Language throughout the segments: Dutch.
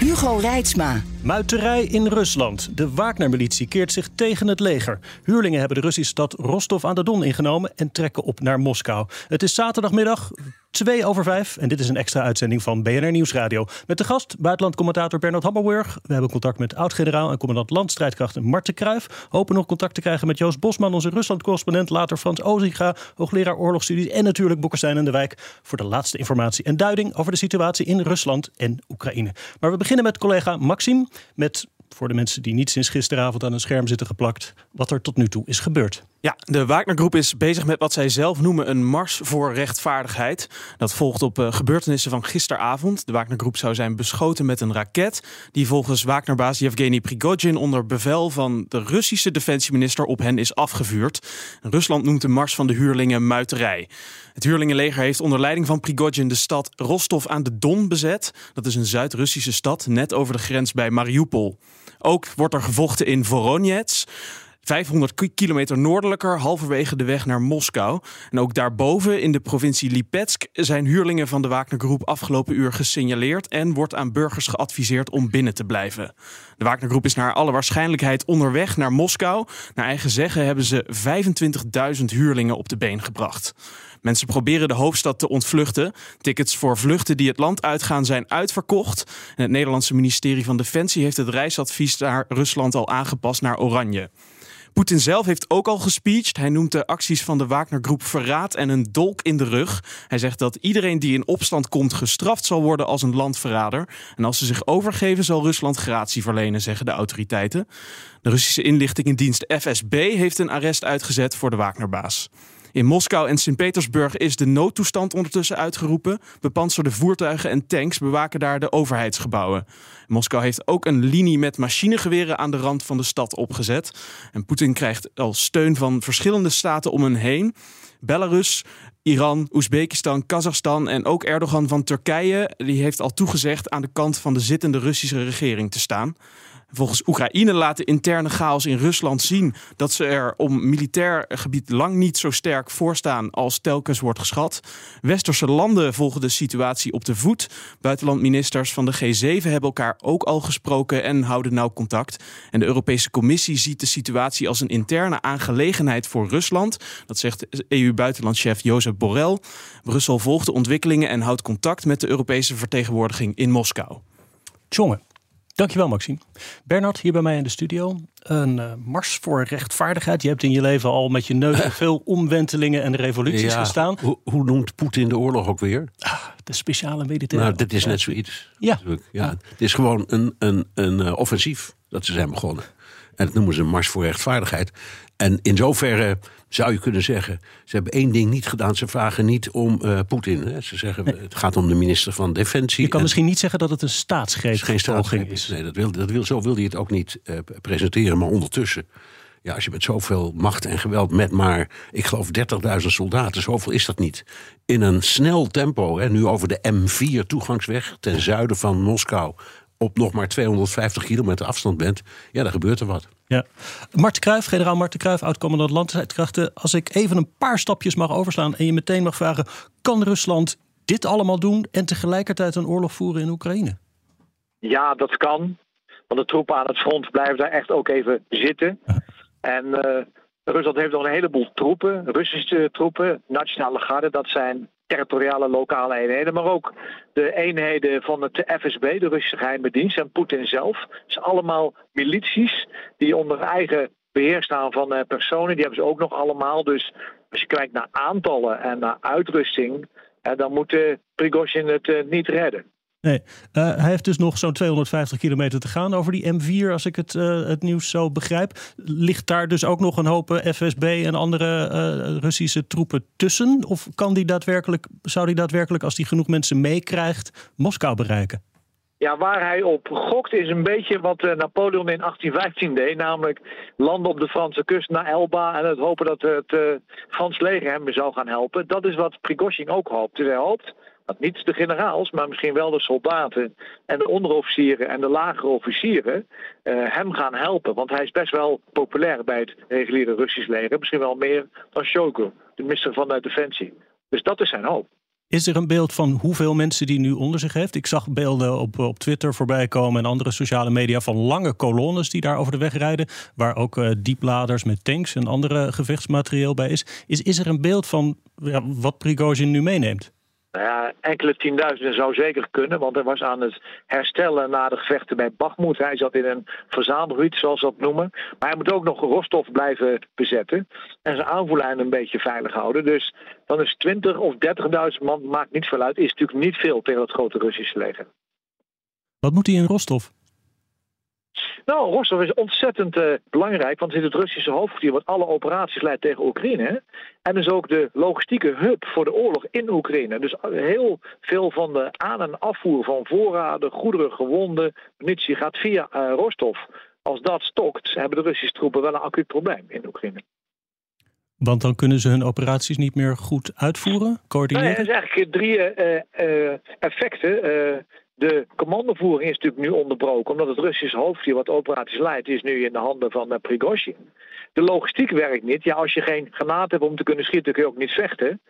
Hugo Reitsma. Muiterij in Rusland. De Wagner-militie keert zich tegen het leger. Huurlingen hebben de Russische stad Rostov-aan-de-Don ingenomen en trekken op naar Moskou. Het is zaterdagmiddag, 2 over 5 en dit is een extra uitzending van BNR Nieuwsradio. Met de gast, buitenlandcommentator Bernard Hammelburg. We hebben contact met oud-generaal en commandant landstrijdkrachten Marten Kruijf. Hopen nog contact te krijgen met Joost Bosman, onze Rusland-correspondent. Later Frans Ozinga, hoogleraar oorlogsstudies. En natuurlijk Boekestein en de Wijk voor de laatste informatie en duiding over de situatie in Rusland en Oekraïne. Maar we beginnen met collega Maxime met voor de mensen die niet sinds gisteravond aan een scherm zitten geplakt, wat er tot nu toe is gebeurd. Ja, de Wagnergroep is bezig met wat zij zelf noemen een mars voor rechtvaardigheid. Dat volgt op uh, gebeurtenissen van gisteravond. De Wagnergroep zou zijn beschoten met een raket die volgens Wagnerbaas Yevgeny Prigozhin onder bevel van de Russische defensieminister op hen is afgevuurd. Rusland noemt de mars van de huurlingen muiterij. Het huurlingenleger heeft onder leiding van Prigozhin de stad Rostov aan de Don bezet. Dat is een Zuid-Russische stad net over de grens bij Mariupol. Ook wordt er gevochten in Voronezh. 500 kilometer noordelijker, halverwege de weg naar Moskou. En ook daarboven in de provincie Lipetsk zijn huurlingen van de Wagnergroep afgelopen uur gesignaleerd en wordt aan burgers geadviseerd om binnen te blijven. De Wagnergroep is naar alle waarschijnlijkheid onderweg naar Moskou. Naar eigen zeggen hebben ze 25.000 huurlingen op de been gebracht. Mensen proberen de hoofdstad te ontvluchten. Tickets voor vluchten die het land uitgaan zijn uitverkocht. Het Nederlandse ministerie van Defensie heeft het reisadvies naar Rusland al aangepast naar oranje. Poetin zelf heeft ook al gespeecht. Hij noemt de acties van de Wagnergroep verraad en een dolk in de rug. Hij zegt dat iedereen die in opstand komt gestraft zal worden als een landverrader. En als ze zich overgeven zal Rusland gratie verlenen, zeggen de autoriteiten. De Russische inlichtingendienst FSB heeft een arrest uitgezet voor de Wagnerbaas. In Moskou en Sint-Petersburg is de noodtoestand ondertussen uitgeroepen. Bepanserde voertuigen en tanks bewaken daar de overheidsgebouwen. Moskou heeft ook een linie met machinegeweren aan de rand van de stad opgezet. En Poetin krijgt al steun van verschillende staten om hem heen. Belarus, Iran, Oezbekistan, Kazachstan en ook Erdogan van Turkije. Die heeft al toegezegd aan de kant van de zittende Russische regering te staan. Volgens Oekraïne laat de interne chaos in Rusland zien dat ze er om militair gebied lang niet zo sterk voor staan als telkens wordt geschat. Westerse landen volgen de situatie op de voet. Buitenlandministers van de G7 hebben elkaar ook al gesproken en houden nauw contact. En de Europese Commissie ziet de situatie als een interne aangelegenheid voor Rusland. Dat zegt EU-buitenlandchef Jozef Borrell. Brussel volgt de ontwikkelingen en houdt contact met de Europese vertegenwoordiging in Moskou. Dankjewel, Maxime. Bernard, hier bij mij in de studio. Een uh, mars voor rechtvaardigheid. Je hebt in je leven al met je neus veel omwentelingen en revoluties gestaan. Hoe, hoe noemt Poetin de oorlog ook weer? Ah, de speciale militaire. Nou, dit is net zoiets. Ja. ja. Het is gewoon een, een, een uh, offensief dat ze zijn begonnen. En dat noemen ze een mars voor rechtvaardigheid. En in zoverre zou je kunnen zeggen, ze hebben één ding niet gedaan. Ze vragen niet om uh, Poetin. Ze zeggen, het gaat om de minister van Defensie. Je kan misschien niet zeggen dat het een staatsgreep geen staatsgreep is. Nee, dat wil, dat wil, zo wil hij het ook niet uh, presenteren. Maar ondertussen, ja, als je met zoveel macht en geweld met maar, ik geloof 30.000 soldaten, zoveel is dat niet. In een snel tempo, hè, nu over de M4 toegangsweg ten zuiden van Moskou op nog maar 250 kilometer afstand bent, ja, dan gebeurt er wat. Ja. Marten Kruijf, generaal Marten Kruijf, oud-commandant landstrijdkrachten. Als ik even een paar stapjes mag overslaan en je meteen mag vragen... kan Rusland dit allemaal doen en tegelijkertijd een oorlog voeren in Oekraïne? Ja, dat kan. Want de troepen aan het front blijven daar echt ook even zitten. En uh, Rusland heeft nog een heleboel troepen, Russische troepen, nationale garde. Dat zijn territoriale lokale eenheden, maar ook de eenheden van het FSB, de Russische geheime dienst, en Poetin zelf. Zijn allemaal milities die onder eigen beheer staan van uh, personen. Die hebben ze ook nog allemaal. Dus als je kijkt naar aantallen en naar uitrusting, uh, dan moet Prigozhin het uh, niet redden. Nee, uh, hij heeft dus nog zo'n 250 kilometer te gaan over die M4, als ik het, uh, het nieuws zo begrijp. Ligt daar dus ook nog een hoop FSB en andere Russische troepen tussen? Of kan die daadwerkelijk, zou die daadwerkelijk, als hij genoeg mensen meekrijgt, Moskou bereiken? Ja, waar hij op gokt is een beetje wat eh, Napoleon in 1815 deed. Namelijk landen op de Franse kust naar Elba en het hopen dat het Frans leger hem zou gaan helpen. Dat is wat Prigozhin ook hoopt. Dus hij hoopt niet de generaals, maar misschien wel de soldaten en de onderofficieren en de lagere officieren uh, hem gaan helpen. Want hij is best wel populair bij het reguliere Russisch leger. Misschien wel meer dan Shoigu, de minister van de Defensie. Dus dat is zijn hoop. Is er een beeld van hoeveel mensen die nu onder zich heeft? Ik zag beelden op, op Twitter voorbij komen en andere sociale media van lange kolonnes die daar over de weg rijden. Waar ook uh, diepladers met tanks en andere gevechtsmaterieel bij is. Is, is er een beeld van wat Prigozhin nu meeneemt? Nou ja, enkele tienduizenden zou zeker kunnen, want hij was aan het herstellen na de gevechten bij Bakhmut. Hij zat in een verzamelgebied, zoals ze dat noemen. Maar hij moet ook nog Rostov blijven bezetten en zijn aanvoerlijn een beetje veilig houden. Dus dan is 20 of 30.000 man, maakt niet veel uit, is natuurlijk niet veel tegen het grote Russische leger. Wat moet hij in Rostov? Nou, Rostov is ontzettend uh, belangrijk, want het is het Russische hoofdkwartier wat alle operaties leidt tegen Oekraïne. En is ook de logistieke hub voor de oorlog in Oekraïne. Dus heel veel van de aan- en afvoer van voorraden, goederen, gewonden, munitie gaat via uh, Rostov. Als dat stokt, hebben de Russische troepen wel een acuut probleem in Oekraïne. Want dan kunnen ze hun operaties niet meer goed uitvoeren, coördineren? Nee, er zijn eigenlijk drie uh, effecten. De commandovoering is natuurlijk nu onderbroken, omdat het Russische hoofdkwartier wat operaties leidt, is nu in de handen van uh, Prigozhin. De logistiek werkt niet. Ja, als je geen granaat hebt om te kunnen schieten, kun je ook niet vechten.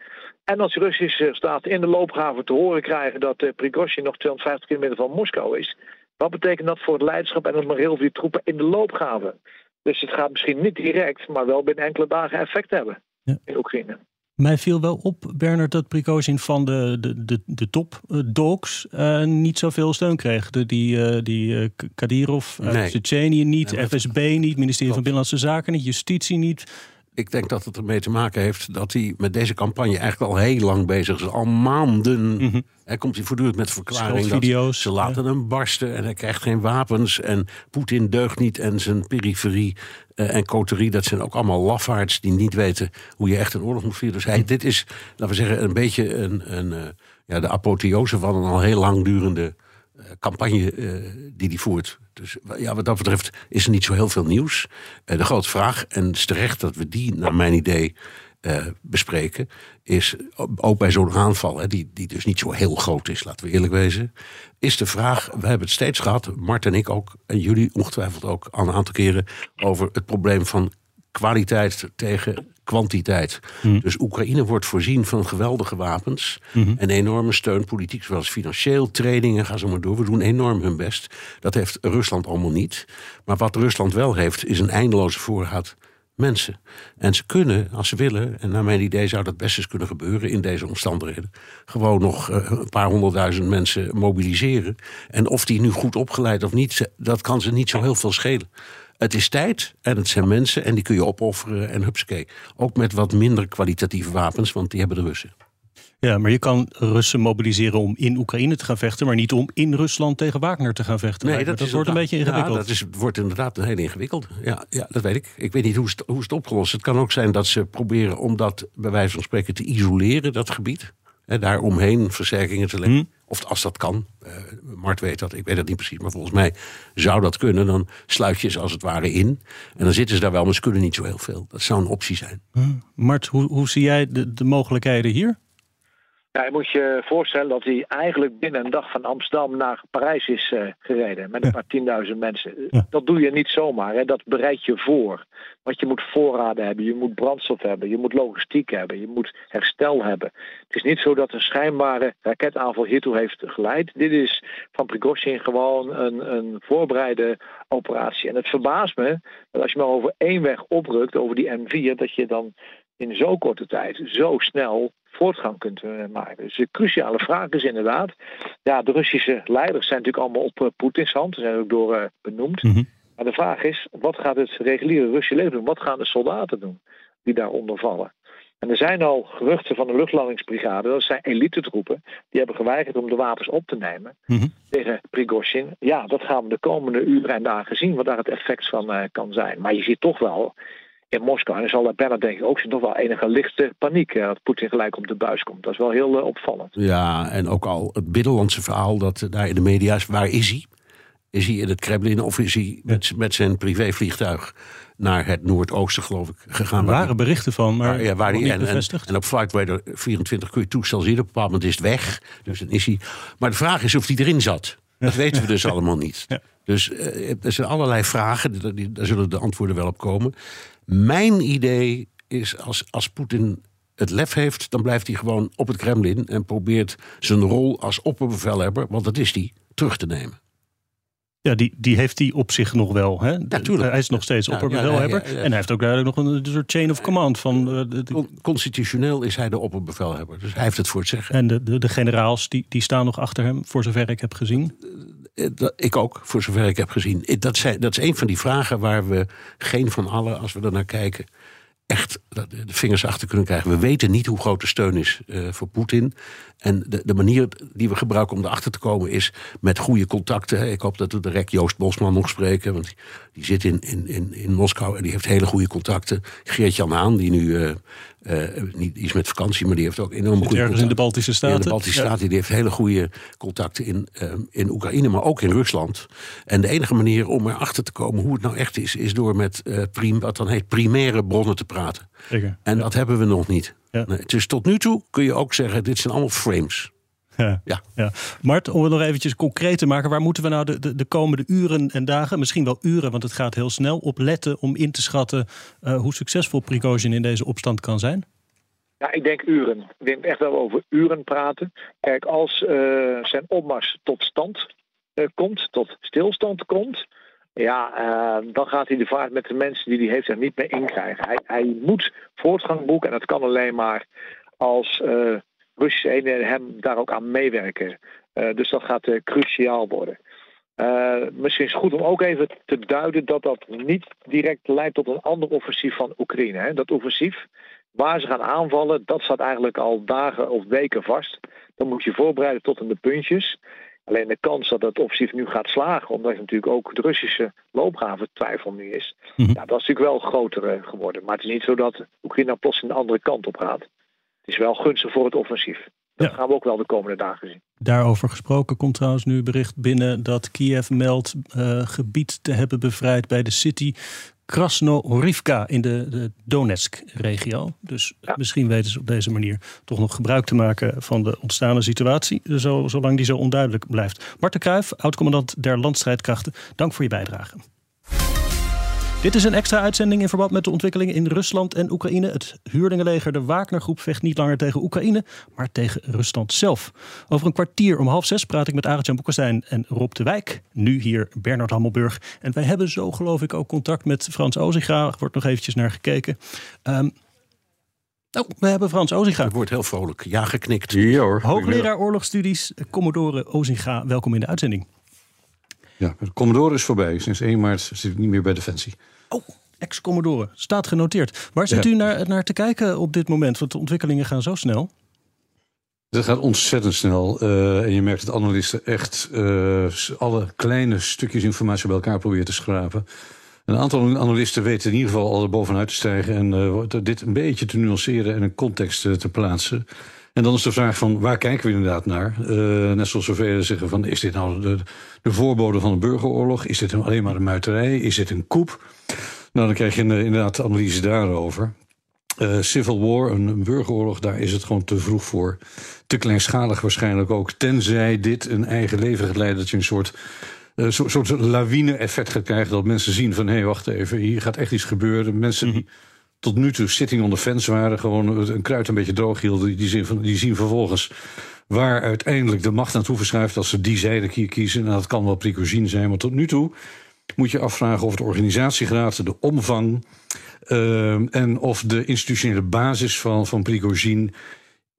En als de Russische staat in de loopgraven te horen krijgen dat uh, Prigozhin nog 250 kilometer van Moskou is, wat betekent dat voor het leiderschap en het moreel van die troepen in de loopgraven? Dus het gaat misschien niet direct, maar wel binnen enkele dagen effect hebben ja. in Oekraïne. Mij viel wel op, Bernard, dat Prigozhin van de, de, de, de top uh, dogs uh, niet zoveel steun kreeg. De, die uh, die Kadyrov, nee. Tsjetsjenië niet, nee, FSB niet, ministerie klopt. van Binnenlandse Zaken niet, justitie niet. Ik denk dat het ermee te maken heeft dat hij met deze campagne eigenlijk al heel lang bezig is. Al maanden mm -hmm. hij komt hij voortdurend met verklaring dat ze laten ja. hem barsten en hij krijgt geen wapens. En Poetin deugt niet en zijn periferie uh, en coterie, dat zijn ook allemaal lafaards die niet weten hoe je echt een oorlog moet vieren. Dus hij, dit is, laten we zeggen, een beetje een, een, uh, ja, de apotheose van een al heel lang durende campagne die hij voert. Dus ja, wat dat betreft is er niet zo heel veel nieuws. de grote vraag, en het is terecht dat we die, naar mijn idee, uh, bespreken, is ook bij zo'n aanval, hè, die, die dus niet zo heel groot is, laten we eerlijk wezen, is de vraag, we hebben het steeds gehad, Mart en ik ook, en jullie ongetwijfeld ook al een aantal keren, over het probleem van kwaliteit tegen kwantiteit. Mm. Dus Oekraïne wordt voorzien van geweldige wapens mm -hmm. en enorme steun, politiek zoals financieel, trainingen, ga zo maar door. We doen enorm hun best. Dat heeft Rusland allemaal niet. Maar wat Rusland wel heeft, is een eindeloze voorraad mensen. En ze kunnen, als ze willen, en naar mijn idee zou dat best eens kunnen gebeuren in deze omstandigheden, gewoon nog uh, een paar honderdduizend mensen mobiliseren. En of die nu goed opgeleid of niet, dat kan ze niet zo heel veel schelen. Het is tijd en het zijn mensen en die kun je opofferen en hupsakee. Ook met wat minder kwalitatieve wapens, want die hebben de Russen. Ja, maar je kan Russen mobiliseren om in Oekraïne te gaan vechten, maar niet om in Rusland tegen Wagner te gaan vechten. Nee, dat, dat wordt een beetje ingewikkeld. Ja, dat is, wordt inderdaad heel ingewikkeld. Ja, ja, dat weet ik. Ik weet niet hoe het, hoe het opgelost. Het kan ook zijn dat ze proberen om dat, bij wijze van spreken, te isoleren, dat gebied. Hè, daar omheen versterkingen te leggen. Hmm. Of als dat kan. Uh, Mart weet dat, ik weet dat niet precies. Maar volgens mij zou dat kunnen. Dan sluit je ze als het ware in. En dan zitten ze daar wel, maar ze kunnen niet zo heel veel. Dat zou een optie zijn. Hmm. Mart, hoe, hoe zie jij de, de mogelijkheden hier? Ja, je moet je voorstellen dat hij eigenlijk binnen een dag van Amsterdam naar Parijs is uh, gereden. Met een paar tienduizend mensen. Ja. Dat doe je niet zomaar. Hè. Dat bereid je voor. Want je moet voorraden hebben, je moet brandstof hebben, je moet logistiek hebben, je moet herstel hebben. Het is niet zo dat een schijnbare raketaanval hiertoe heeft geleid. Dit is van Prigozhin gewoon een, een voorbereide operatie. En het verbaast me dat als je maar over één weg oprukt, over die M4, dat je dan in zo'n korte tijd zo snel voortgang kunt maken. Dus de cruciale vraag is inderdaad, ja, de Russische leiders zijn natuurlijk allemaal op uh, Poetins hand, ze zijn ook door uh, benoemd. Mm -hmm. Maar de vraag is, wat gaat het reguliere Russische leger doen? Wat gaan de soldaten doen die daaronder vallen? En er zijn al geruchten van de luchtlandingsbrigade, dat zijn elite-troepen, die hebben geweigerd om de wapens op te nemen mm -hmm. tegen Prigozhin. Ja, dat gaan we de komende uren en dagen zien, wat daar het effect van uh, kan zijn. Maar je ziet toch wel, in Moskou. En er zal bijna denk ik ook nog wel enige lichte paniek uh, dat Poetin gelijk op de buis komt. Dat is wel heel opvallend. Ja, en ook al het binnenlandse verhaal dat daar in de media is, waar is hij? Is hij in het Kremlin of is hij met, met zijn privévliegtuig naar het noordoosten, geloof ik, gegaan? Er waren berichten van, maar waar, ja, waar die, en, en, en, op Flightradar 24 kun je toestel zien. Op een bepaald moment is het weg. Dus dan is hij. Maar de vraag is of hij erin zat. Dat weten we dus allemaal niet. Ja. Dus uh, er zijn allerlei vragen, daar zullen de antwoorden wel op komen. Mijn idee is als, als Poetin het lef heeft, dan blijft hij gewoon op het Kremlin en probeert zijn rol als opperbevelhebber, want dat is hij, terug te nemen. Ja, die, die heeft hij op zich nog wel. Hè? Ja, hij is nog steeds opperbevelhebber. en hij heeft ook duidelijk nog een soort chain of command. Van, uh, de, Constitutioneel is hij de opperbevelhebber. Dus hij heeft het voor het zeggen. En de, de, de generaals die, die staan nog achter hem, voor zover ik heb gezien. Eh, ik ook, voor zover ik heb gezien. Dat, zijn, dat is een van die vragen waar we geen van allen, als we er naar kijken, echt de vingers achter kunnen krijgen. We weten niet hoe groot de steun is uh, voor Poetin. En de, de, manier die we gebruiken om erachter te komen is met goede contacten. Ik hoop dat we direct Joost Bosman nog spreken. Want die zit in, in, in, in Moskou en die heeft hele goede contacten. Geert-Jan Haan, die nu uh, uh, niet is met vakantie, maar die heeft ook enorm goede ergens in de Baltische Staten. De Baltische Staten, die heeft hele goede contacten in, uh, in Oekraïne, maar ook in Rusland. En de enige manier om erachter te komen hoe het nou echt is, is door met prim, wat dan heet primaire bronnen te praten. Zeker. En dat hebben we nog niet. Nee, dus tot nu toe kun je ook zeggen, dit zijn allemaal frames. Ja. Ja. ja. Mart, om het nog eventjes concreet te maken, waar moeten we nou de, de, de, komende uren en dagen, misschien wel uren, want het gaat heel snel, op letten om in te schatten uh, hoe succesvol Prigozhin in deze opstand kan zijn? Ja, ik denk uren. Ik denk echt wel over uren praten. Kijk, als uh, zijn opmars tot stand uh, komt, tot stilstand komt, ja, uh, dan gaat hij de vaart met de mensen die hij heeft er niet meer inkrijgen. Hij, hij moet voortgang boeken en dat kan alleen maar als uh, Russische eenheden hem daar ook aan meewerken. Uh, dus dat gaat cruciaal worden. misschien is het goed om ook even te duiden dat dat niet direct leidt tot een ander offensief van Oekraïne. Hè. Dat offensief waar ze gaan aanvallen, dat staat eigenlijk al dagen of weken vast. Dan moet je voorbereiden tot aan de puntjes. Alleen de kans dat het offensief nu gaat slagen, omdat natuurlijk ook de Russische loopgave twijfel nu is, mhm. ja, dat is natuurlijk wel groter eh, geworden. Maar het is niet zo dat Oekraïne plots een andere kant op gaat. Is wel gunstig voor het offensief. Dat gaan we ook wel de komende dagen zien. Daarover gesproken komt trouwens nu bericht binnen dat Kiev meldt uh, gebied te hebben bevrijd bij de City Krasno-Rivka in de, de Donetsk-regio. Dus misschien weten ze op deze manier toch nog gebruik te maken van de ontstaande situatie, zo, zolang die zo onduidelijk blijft. Marten Kruijf, oud-commandant der landstrijdkrachten, dank voor je bijdrage. Dit is een extra uitzending in verband met de ontwikkelingen in Rusland en Oekraïne. Het huurlingenleger, de Wagnergroep, vecht niet langer tegen Oekraïne, maar tegen Rusland zelf. Over een kwartier om half zes praat ik met Arend-Jan Boekestein en Rob de Wijk. Nu hier Bernard Hammelburg. En wij hebben zo geloof ik ook contact met Frans Ozinga. Er wordt nog eventjes naar gekeken. Um, Oh, we hebben Frans Ozinga. Het wordt heel vrolijk. Ja, geknikt. Ja, hoor. Hoogleraar oorlogsstudies, Commodore Ozinga. Welkom in de uitzending. Ja, de Commodore is voorbij. Sinds 1 maart zit ik niet meer bij Defensie. Oh, ex-Commodore. Staat genoteerd. Waar zit u naar, naar te kijken op dit moment? Want de ontwikkelingen gaan zo snel. Dat gaat ontzettend snel. Uh, en je merkt dat analisten echt uh, alle kleine stukjes informatie bij elkaar proberen te schrapen. Een aantal analisten weten in ieder geval al er bovenuit te stijgen en uh, dit een beetje te nuanceren en een context te plaatsen. En dan is de vraag van waar kijken we inderdaad naar? Uh, net zoals zoveel zeggen van is dit nou de, de voorbode van een burgeroorlog? Is dit alleen maar een muiterij? Is dit een koep? Nou, dan krijg je inderdaad analyse daarover. Uh, Civil War, een, burgeroorlog, daar is het gewoon te vroeg voor. Te kleinschalig waarschijnlijk ook. Tenzij dit een eigen leven gaat leiden dat je een soort uh, soort lawine-effect gaat krijgen. Dat mensen zien van hé, hey, wacht even, hier gaat echt iets gebeuren. Mensen mhm tot nu toe sitting on the waren. Gewoon een kruid een beetje droog hielden. Die zien, die zien vervolgens waar uiteindelijk de macht naartoe verschuift als ze die zijde kiezen. En nou, dat kan wel Prigozhin zijn, maar tot nu toe moet je afvragen of de organisatiegraad, de omvang uh, en of de institutionele basis van, van Prigozhin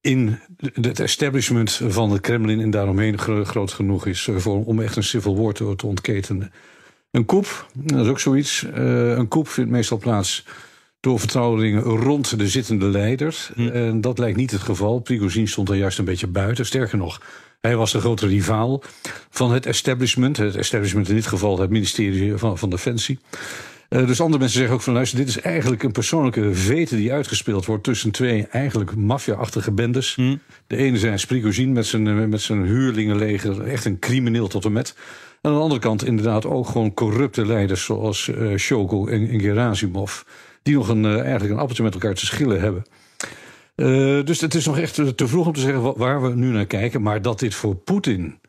in het establishment van het Kremlin en daaromheen groot genoeg is eh, voor, om echt een civil war te, te ontketenen. Een koep, dat is ook zoiets. Uh, een koep vindt meestal plaats door vertrouwelingen rond de zittende leiders. Hm. En dat lijkt niet het geval. Prigozhin stond er juist een beetje buiten. Sterker nog, hij was de grote rivaal van het establishment. Het establishment in dit geval het ministerie van, van Defensie. Uh, dus andere mensen zeggen ook van luister, dit is eigenlijk een persoonlijke vete die uitgespeeld wordt tussen twee eigenlijk maffia-achtige bendes. Hmm. De ene zijn Prigozhin met zijn, met zijn huurlingenleger, echt een crimineel tot en met. En aan de andere kant inderdaad ook gewoon corrupte leiders zoals uh, Shogo en, en Gerasimov. Die nog een, uh, eigenlijk een appeltje met elkaar te schillen hebben. Uh, dus het is nog echt te vroeg om te zeggen waar we nu naar kijken. Maar dat dit voor Poetin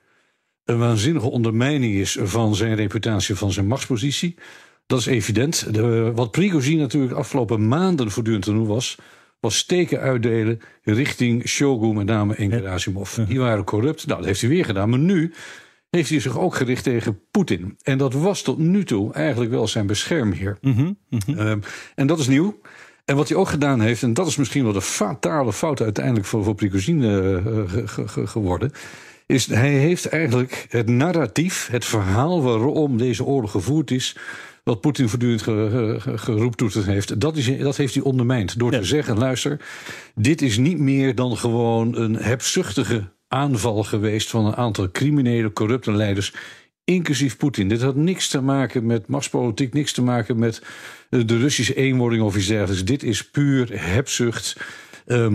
een waanzinnige ondermijning is van zijn reputatie, van zijn machtspositie. Dat is evident. De, wat Prigozhin natuurlijk de afgelopen maanden voortdurend te doen was, was steken uitdelen richting Shogun, met name en Gerasimov. Die waren corrupt. Nou, dat heeft hij weer gedaan. Maar nu heeft hij zich ook gericht tegen Poetin. En dat was tot nu toe eigenlijk wel zijn beschermheer. Mm -hmm, mm -hmm. Um, en dat is nieuw. En wat hij ook gedaan heeft, en dat is misschien wel de fatale fout uiteindelijk voor, voor uh, ge, ge, geworden. Is hij heeft eigenlijk het narratief, het verhaal waarom deze oorlog gevoerd is. Wat Poetin voortdurend geroeptoeterd heeft, dat, is, dat heeft hij ondermijnd. Door ja. te zeggen: luister, dit is niet meer dan gewoon een hebzuchtige aanval geweest van een aantal criminele, corrupte leiders. Inclusief Poetin. Dit had niks te maken met machtspolitiek, niks te maken met de Russische eenwording of iets dergelijks. Dit is puur hebzucht, uh.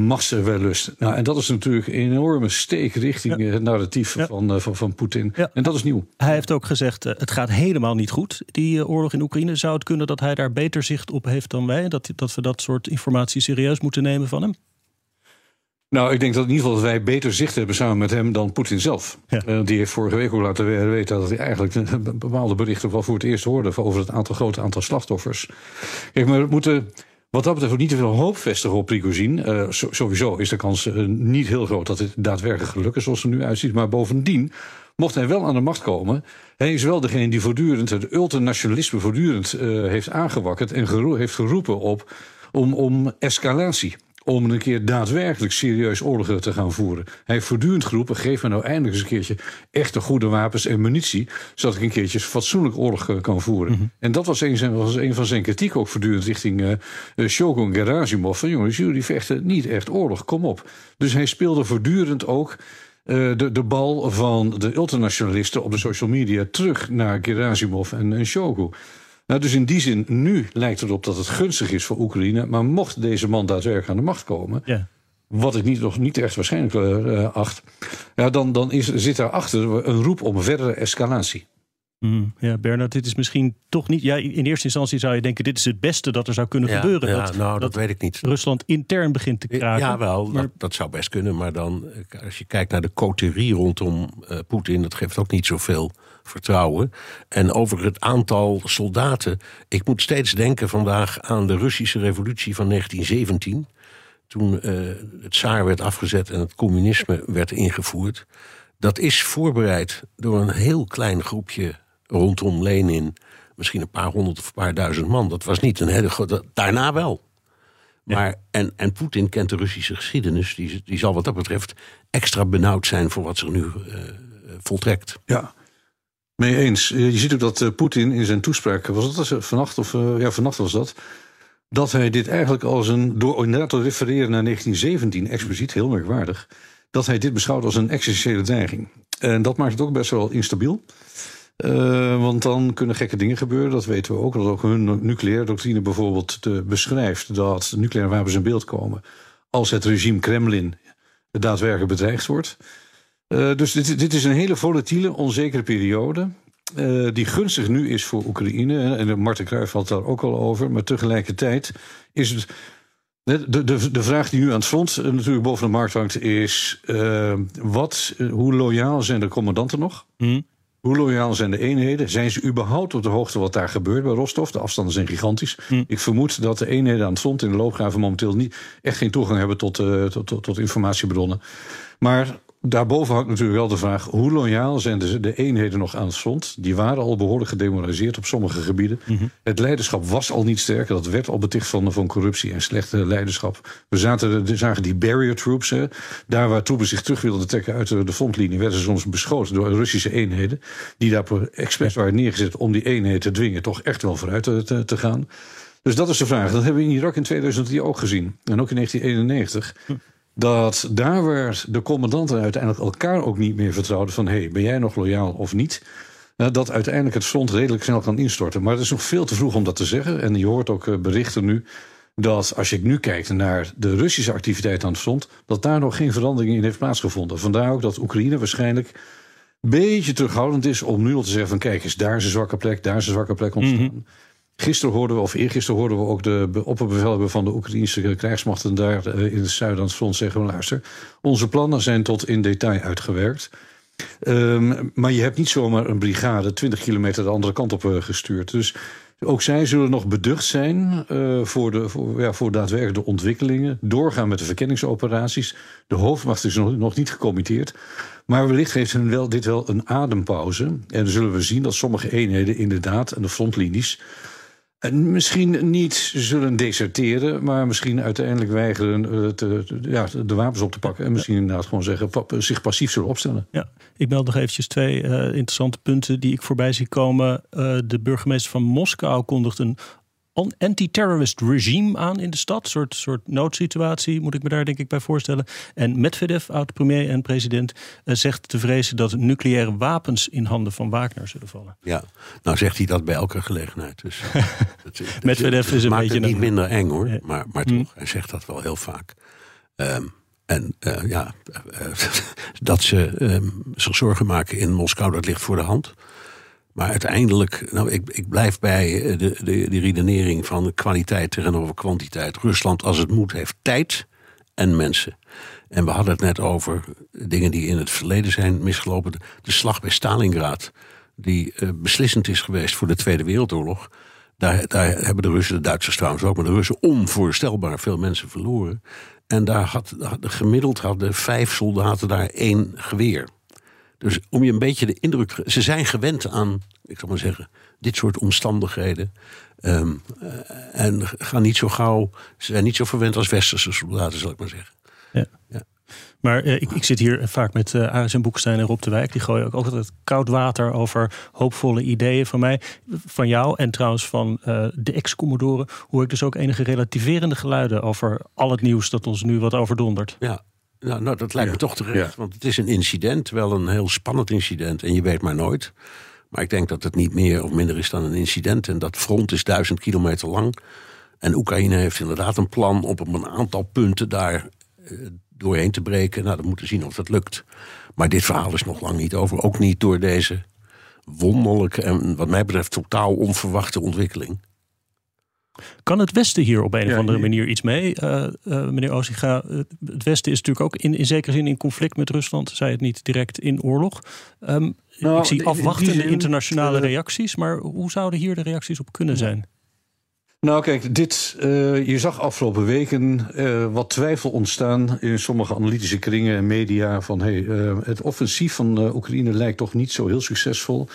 Nou, en dat is natuurlijk een enorme steek richting ja. het narratief ja. van, uh, van, van Poetin. Ja. En dat is nieuw. Hij heeft ook gezegd: uh, het gaat helemaal niet goed, die oorlog in Oekraïne. Zou het kunnen dat hij daar beter zicht op heeft dan wij? Dat, dat we dat soort informatie serieus moeten nemen van hem? Nou, ik denk dat in ieder geval wij beter zicht hebben samen met hem dan Poetin zelf. Ja. Uh, die heeft vorige week ook laten weten dat hij eigenlijk bepaalde berichten wel voor het eerst hoorde over het aantal grote aantal slachtoffers. Kijk, maar we moeten wat dat betreft ook niet te veel hoop vestigen op Prigozhin. Uh, so, sowieso is de kans uh, niet heel groot dat het daadwerkelijk gelukt is zoals het er nu uitziet. Maar bovendien, mocht hij wel aan de macht komen, hij is wel degene die voortdurend het ultranationalisme voortdurend heeft aangewakkerd en gero heeft geroepen op om, om escalatie om een keer daadwerkelijk serieus oorlogen te gaan voeren. Hij heeft voortdurend geroepen, geef me nou eindelijk eens een keertje echte goede wapens en munitie, zodat ik een keertje fatsoenlijk oorlog kan voeren. Mhm. Mm -hmm. En dat was een, was een van zijn kritiek ook voortdurend richting uh, Shogun Gerasimov. Van jongens, jullie vechten niet echt oorlog, kom op. Dus hij speelde voortdurend ook uh, de, de bal van de ultranationalisten op de social media terug naar Gerasimov en, en Shogun. Nou, dus in die zin, nu lijkt het op dat het gunstig is voor Oekraïne. Maar mocht deze man daadwerkelijk aan de macht komen. Ja. Wat ik niet, nog niet echt waarschijnlijk uh, acht. Ja, dan, dan is, zit daarachter een roep om verdere escalatie. Mm, ja, Bernard, dit is misschien toch niet. Ja, in eerste instantie zou je denken: dit is het beste dat er zou kunnen ja, gebeuren. Ja, dat, nou, dat, dat, weet ik niet. Rusland intern begint te kraken. Ja, wel, maar... dat, dat, zou best kunnen. Maar dan, als je kijkt naar de coterie rondom uh, Poetin, dat geeft ook niet zoveel vertrouwen. En over het aantal soldaten. Ik moet steeds denken vandaag aan de Russische revolutie van 1917. Toen uh, het Tsaar werd afgezet en het communisme werd ingevoerd. Dat is voorbereid door een heel klein groepje rondom Lenin. Misschien een paar honderd of een paar duizend man. Dat was niet een hele grote. Daarna wel. Maar, ja. En, en Poetin kent de Russische geschiedenis. Die, die zal wat dat betreft extra benauwd zijn voor wat zich nu uh, voltrekt. Ja, mee eens. Je ziet ook dat uh, Poetin in zijn toespraak, was dat vannacht of uh, ja, vannacht was dat, dat hij dit eigenlijk als een, door inderdaad te refereren naar 1917, expliciet, heel merkwaardig, dat hij dit beschouwt als een existentiële dreiging. En dat maakt het ook best wel instabiel. Uh, want dan kunnen gekke dingen gebeuren, dat weten we ook. Dat ook hun nucleaire doctrine bijvoorbeeld beschrijft dat nucleaire wapens in beeld komen als het regime Kremlin daadwerkelijk bedreigd wordt. Uh, dus dit, dit, is een hele volatiele, onzekere periode. Uh, die gunstig nu is voor Oekraïne. En Marten Kruijf had daar ook al over. Maar tegelijkertijd is het. De, de, de vraag die nu aan het front natuurlijk boven de markt hangt is: wat, hoe loyaal zijn de commandanten nog? Mm. Hoe loyaal zijn de eenheden? Zijn ze überhaupt op de hoogte wat daar gebeurt bij Rostov? De afstanden zijn gigantisch. Mm. Ik vermoed dat de eenheden aan het front in de loopgraven momenteel niet echt geen toegang hebben tot, uh, tot, tot, tot informatiebronnen. Maar daarboven hangt natuurlijk wel de vraag: hoe loyaal zijn de, de, eenheden nog aan het front? Die waren al behoorlijk gedemoraliseerd op sommige gebieden. Mm -hmm. Het leiderschap was al niet sterk. Dat werd al beticht van, van corruptie en slechte leiderschap. We zaten, zagen die barrier troops. Hè. Daar waar troepen zich terug wilden trekken uit de, de frontlinie, werden ze soms beschoten door Russische eenheden. Die daar expres waren neergezet om die eenheden te dwingen toch echt wel vooruit te, te, te gaan. Dus dat is de vraag. Dat hebben we in Irak in 2003 ook gezien. En ook in 1991. Dat daar waar de commandanten uiteindelijk elkaar ook niet meer vertrouwden van hé, hey, ben jij nog loyaal of niet? eh, dat uiteindelijk het front redelijk snel kan instorten. Maar het is nog veel te vroeg om dat te zeggen. En je hoort ook eh, berichten nu dat als je nu kijkt naar de Russische activiteit aan het front, dat daar nog geen verandering in heeft plaatsgevonden. Vandaar ook dat Oekraïne waarschijnlijk een beetje terughoudend is om nu al te zeggen van kijk eens, daar is een zwakke plek, daar is een zwakke plek ontstaan. Gisteren hoorden we, of eergisteren hoorden we ook de be- opperbevelhebber van de Oekraïnse krijgsmachten daar eh, in het zuiden het front zeggen: luister, onze plannen zijn tot in detail uitgewerkt. Ehm, maar je hebt niet zomaar een brigade 20 kilometer de andere kant op eh, gestuurd. Dus ook zij zullen nog beducht zijn eh, voor, de, voor, ja, voor daadwerkelijk ontwikkelingen. Doorgaan met de verkenningsoperaties. De hoofdmacht is nog, nog niet gecommitteerd. Maar wellicht heeft hun wel, dit wel een adempauze. En dan zullen we zien dat sommige eenheden inderdaad aan de frontlinies. En misschien niet zullen deserteren, maar misschien uiteindelijk weigeren eh, te, ja, de wapens op te pakken. En misschien inderdaad gewoon zeggen, pa- zich passief zullen opstellen. Ja, ik meld nog eventjes twee eh, interessante punten die ik voorbij zie komen. Eh, de burgemeester van Moskou kondigt een anti-terrorist regime aan in de stad. Een soort, soort noodsituatie, moet ik me daar denk ik bij voorstellen. En Medvedev, oud-premier en president, eh, zegt te vrezen dat nucleaire wapens in handen van Wagner zullen vallen. Ja, nou zegt hij dat bij elke gelegenheid. Dus, dat, dat- Medvedev is een maakt beetje het niet een- minder eng hoor, maar, maar Hm. toch, hij zegt dat wel heel vaak. Ehm, en eh, ja, dat ze ehm, zich zorgen maken in Moskou, dat ligt voor de hand. Maar uiteindelijk, nou, ik, ik blijf bij eh, de, de, redenering van kwaliteit tegenover kwantiteit. Rusland, als het moet, heeft tijd en mensen. En we hadden het net over dingen die in het verleden zijn misgelopen. De, slag bij Stalingrad, die eh, beslissend is geweest voor de Tweede Wereldoorlog. Daar, daar hebben de Russen, de Duitsers trouwens ook, maar de Russen onvoorstelbaar veel mensen verloren. En daar had gemiddeld hadden vijf soldaten daar één geweer. Dus om je een beetje de indruk te Ze zijn gewend aan, ik zal maar zeggen, dit soort omstandigheden. Ehm, eh, en gaan niet zo gauw. Ze zijn niet zo verwend als westerse soldaten, zal ik maar zeggen. Maar eh, ik, ik zit hier vaak met eh Aris en Boekstein en Rob de Wijk. Die gooien ook altijd koud water over hoopvolle ideeën van mij. Van jou en trouwens van eh, de ex-commodoren. Hoor ik dus ook enige relativerende geluiden over al het nieuws dat ons nu wat overdondert. Ja, nou, nou dat lijkt me toch terecht. ja. Want het is een incident, wel een heel spannend incident. En je weet maar nooit. Maar ik denk dat het niet meer of minder is dan een incident. En dat front is duizend kilometer lang. En Oekraïne heeft inderdaad een plan om op een aantal punten daar eh, doorheen te breken. Nou, dan moeten we zien of dat lukt. Maar dit verhaal is nog lang niet over. Ook niet door deze wonderlijke en wat mij betreft totaal onverwachte ontwikkeling. Kan het Westen hier op een of andere manier iets mee? Eh, eh, meneer Ozinga, eh, het Westen is natuurlijk ook in, in zekere zin in conflict met Rusland. Zij het niet direct in oorlog. Ehm, Nou, ik zie in- in afwachtende zin, internationale reacties. Maar hoe zouden hier de reacties op kunnen zijn? Nou, kijk, dit, je zag afgelopen weken wat twijfel ontstaan in sommige analytische kringen en media. Van hey, het offensief van Oekraïne lijkt toch niet zo heel succesvol.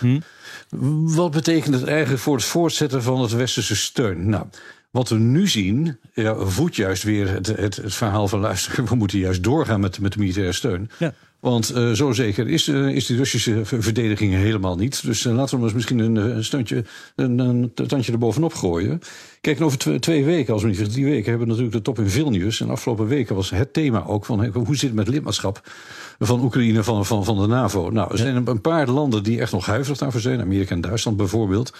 Wat betekent het eigenlijk voor het voortzetten van het westerse steun? Nou, wat we nu zien, ja, voedt juist weer het, het, het verhaal van luisteren. We moeten juist doorgaan met, met de militaire steun. Ja. Want eh, zo zeker is, eh, is die Russische ver- verdediging helemaal niet. Dus eh, laten we eens misschien een, een, steuntje, een, een tandje erbovenop gooien. Kijk, over tw- twee weken, als we niet drie weken, hebben we natuurlijk de top in Vilnius. En afgelopen weken was het thema ook van hoe zit het met lidmaatschap van Oekraïne van, van, van de NAVO. Nou, er zijn een- paar landen die echt nog huiverig daarvoor zijn. Amerika en Duitsland bijvoorbeeld.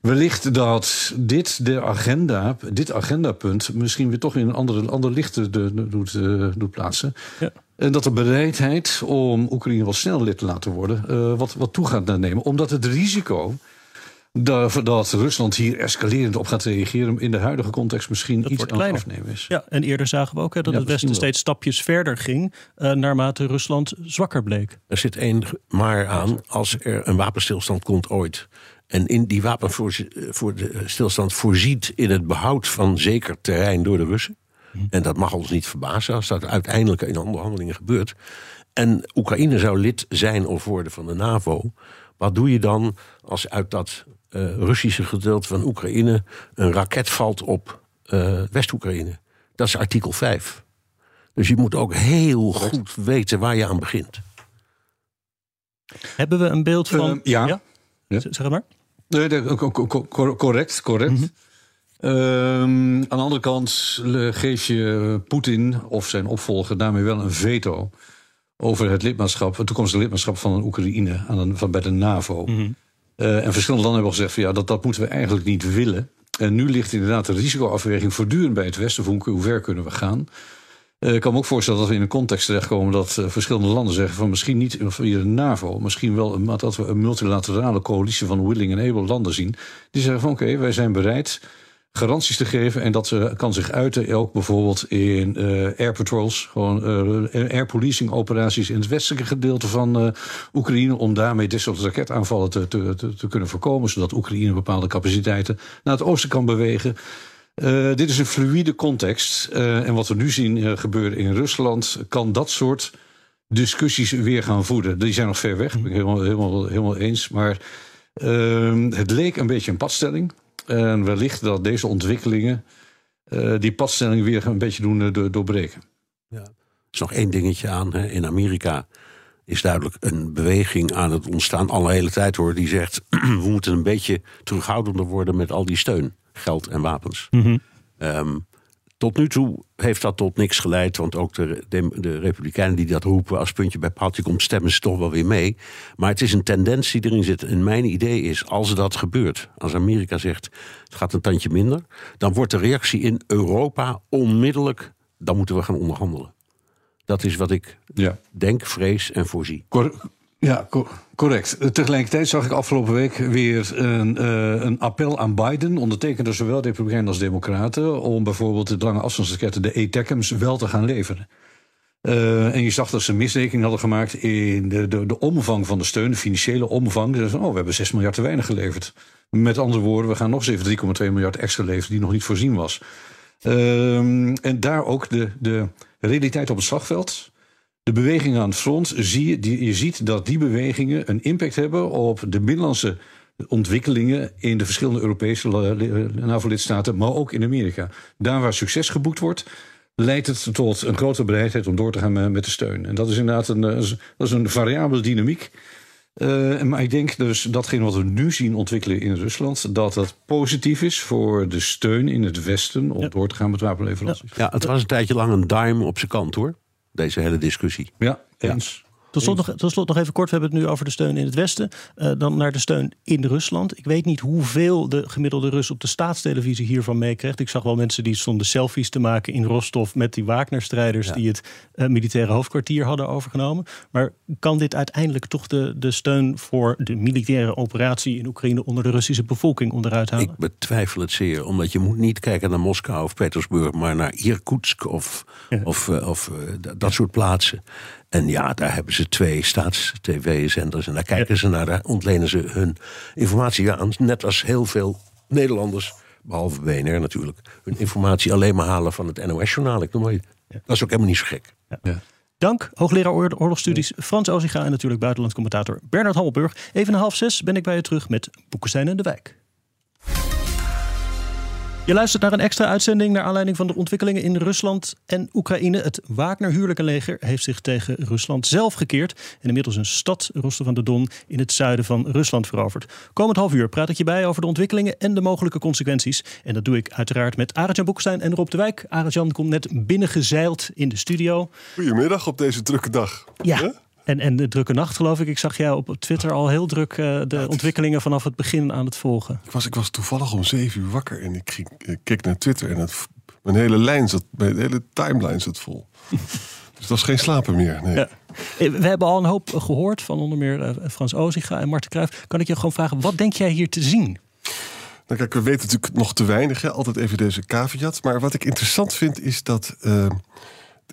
Wellicht dat dit, de agenda, dit agendapunt misschien weer toch in een andere, ander licht doet, doet plaatsen. Ja. En dat de bereidheid om Oekraïne wel snel lid te laten worden, eh, wat, wat toe gaat nemen. Omdat het risico dat, dat Rusland hier escalerend op gaat reageren in de huidige context misschien Dat iets aan het afnemen is. Ja, en eerder zagen we ook hè, dat Ja, het Westen steeds stapjes verder ging. eh, naarmate Rusland zwakker bleek. Er zit één maar aan als er een wapenstilstand komt ooit. En in die wapenstilstand voorziet in het behoud van zeker terrein door de Russen. En dat mag ons niet verbazen als dat uiteindelijk in onderhandelingen gebeurt. En Oekraïne zou lid zijn of worden van de NAVO. Wat doe je dan als uit dat eh, Russische gedeelte van Oekraïne een raket valt op eh, West-Oekraïne? Dat is artikel 5. Dus je moet ook heel goed weten waar je aan begint. Hebben we een beeld van... Eh, ja. Zeg maar. Nee, nee, co- co- co- Ehm, aan de andere kant geef je Poetin of zijn opvolger daarmee wel een veto over het lidmaatschap, het toekomstige lidmaatschap van Oekraïne aan van, bij de NAVO. Eh, en verschillende landen hebben al gezegd van ja, dat, dat moeten we eigenlijk niet willen. En nu ligt inderdaad de risicoafweging voortdurend bij het Westen. Hoe, hoe ver kunnen we gaan? Uh, ik kan me ook voorstellen dat we in een context terechtkomen dat uh, verschillende landen zeggen van misschien niet via de NAVO, misschien wel maar dat we een multilaterale coalitie van willing en able landen zien. Die zeggen van oké, okay, wij zijn bereid garanties te geven. En dat ze, kan zich uiten ook bijvoorbeeld in uh, air patrols, gewoon uh, air policing operaties in het westelijke gedeelte van uh, Oekraïne. Om daarmee dit soort raketaanvallen te, te, te, kunnen voorkomen. Zodat Oekraïne bepaalde capaciteiten naar het oosten kan bewegen. dit is een fluïde context. en wat we nu zien gebeuren in Rusland, kan dat soort discussies weer gaan voeden. Die zijn nog ver weg, ben ik helemaal, helemaal, helemaal eens. Maar ehm, het leek een beetje een padstelling. En wellicht dat deze ontwikkelingen uh, die padstelling weer een beetje doen uh, doorbreken. Ja. Er is nog één dingetje aan. Hè. In Amerika is duidelijk een beweging aan het ontstaan, al de hele tijd hoor, die zegt: we moeten een beetje terughoudender worden met al die steun, geld en wapens. Mm -hmm. um, tot nu toe heeft dat tot niks geleid, want ook de, de, de, Republikeinen die dat roepen als puntje bij paaltje komt, stemmen ze toch wel weer mee. Maar het is een tendens die erin zit. En mijn idee is, als dat gebeurt, als Amerika zegt het gaat een tandje minder, dan wordt de reactie in Europa onmiddellijk, dan moeten we gaan onderhandelen. Dat is wat ik ja. denk, vrees en voorzie. Cor ja, co correct. Tegelijkertijd zag ik afgelopen week weer een, uh, een appel aan Biden, ondertekend door zowel Republikeinen als Democraten, om bijvoorbeeld de lange afstandsraketten, de ATACMS, wel te gaan leveren. Uh, en je zag dat ze misrekening hadden gemaakt in de, de, de omvang van de steun, de financiële omvang. Ze oh, we hebben 6 miljard te weinig geleverd. Met andere woorden, we gaan nog eens even 3,2 miljard extra leveren die nog niet voorzien was. Uh, en daar ook de, de realiteit op het slagveld. De bewegingen aan het front, zie je, die, je ziet dat die bewegingen een impact hebben op de binnenlandse ontwikkelingen in de verschillende Europese NAVO-lidstaten, maar ook in Amerika. Daar waar succes geboekt wordt, leidt het tot een grotere bereidheid om door te gaan met de steun. En dat is inderdaad een, dat is een variabele dynamiek. Uh, maar ik denk dus datgene wat we nu zien ontwikkelen in Rusland, dat dat positief is voor de steun in het Westen om ja. door te gaan met wapenleveranties. Ja, het was een tijdje lang een dime op zijn kant hoor deze hele discussie. Ja, eens. Tot slot, nog, tot slot nog even kort, we hebben het nu over de steun in het Westen. Uh, dan naar de steun in Rusland. Ik weet niet hoeveel de gemiddelde Rus op de staatstelevisie hiervan meekrijgt. Ik zag wel mensen die stonden selfies te maken in Rostov met die Wagner-strijders ja. die het uh, militaire hoofdkwartier hadden overgenomen. Maar kan dit uiteindelijk toch de, de steun voor de militaire operatie in Oekraïne onder de Russische bevolking onderuit halen? Ik betwijfel het zeer, omdat je moet niet kijken naar Moskou of Petersburg, maar naar Irkutsk of, ja. of, uh, of dat soort plaatsen. En ja, daar hebben ze twee staats-tv-zenders. En daar kijken ze naar, daar ontlenen ze hun informatie aan. Net als heel veel Nederlanders, behalve BNR natuurlijk, hun informatie alleen maar halen van het NOS-journaal. Ik noem maar, Dat is ook helemaal niet zo gek. Ja. Ja. Dank, hoogleraar oorlogsstudies Frans Oziga en natuurlijk buitenlands commentator Bernard Hammelburg. Even een half zes ben ik bij je terug met Boekenstein en de Wijk. Je luistert naar een extra uitzending naar aanleiding van de ontwikkelingen in Rusland en Oekraïne. Het Wagner-huwelijkenleger heeft zich tegen Rusland zelf gekeerd en inmiddels een stad, Rostov aan de Don, in het zuiden van Rusland veroverd. Komend half uur praat ik je bij over de ontwikkelingen en de mogelijke consequenties. En dat doe ik uiteraard met Arjan Boekstein en Rob de Wijk. Arjan komt net binnengezeild in de studio. Goedemiddag op deze drukke dag. Ja. En, en de drukke nacht, geloof ik. Ik zag jou op Twitter al heel druk uh, de ja, ontwikkelingen vanaf het begin aan het volgen. Ik was, ik was toevallig om zeven uur wakker en ik, ging, ik keek naar Twitter en het, mijn hele lijn zat, mijn hele timeline zat vol. dus dat was geen slapen meer. Nee. Ja. We hebben al een hoop gehoord van onder meer uh, Frans Oziga en Marten Cruijff. Kan ik je gewoon vragen, wat denk jij hier te zien? Nou kijk, we weten natuurlijk nog te weinig. Hè? Altijd even deze caveat. Maar wat ik interessant vind is dat... Uh,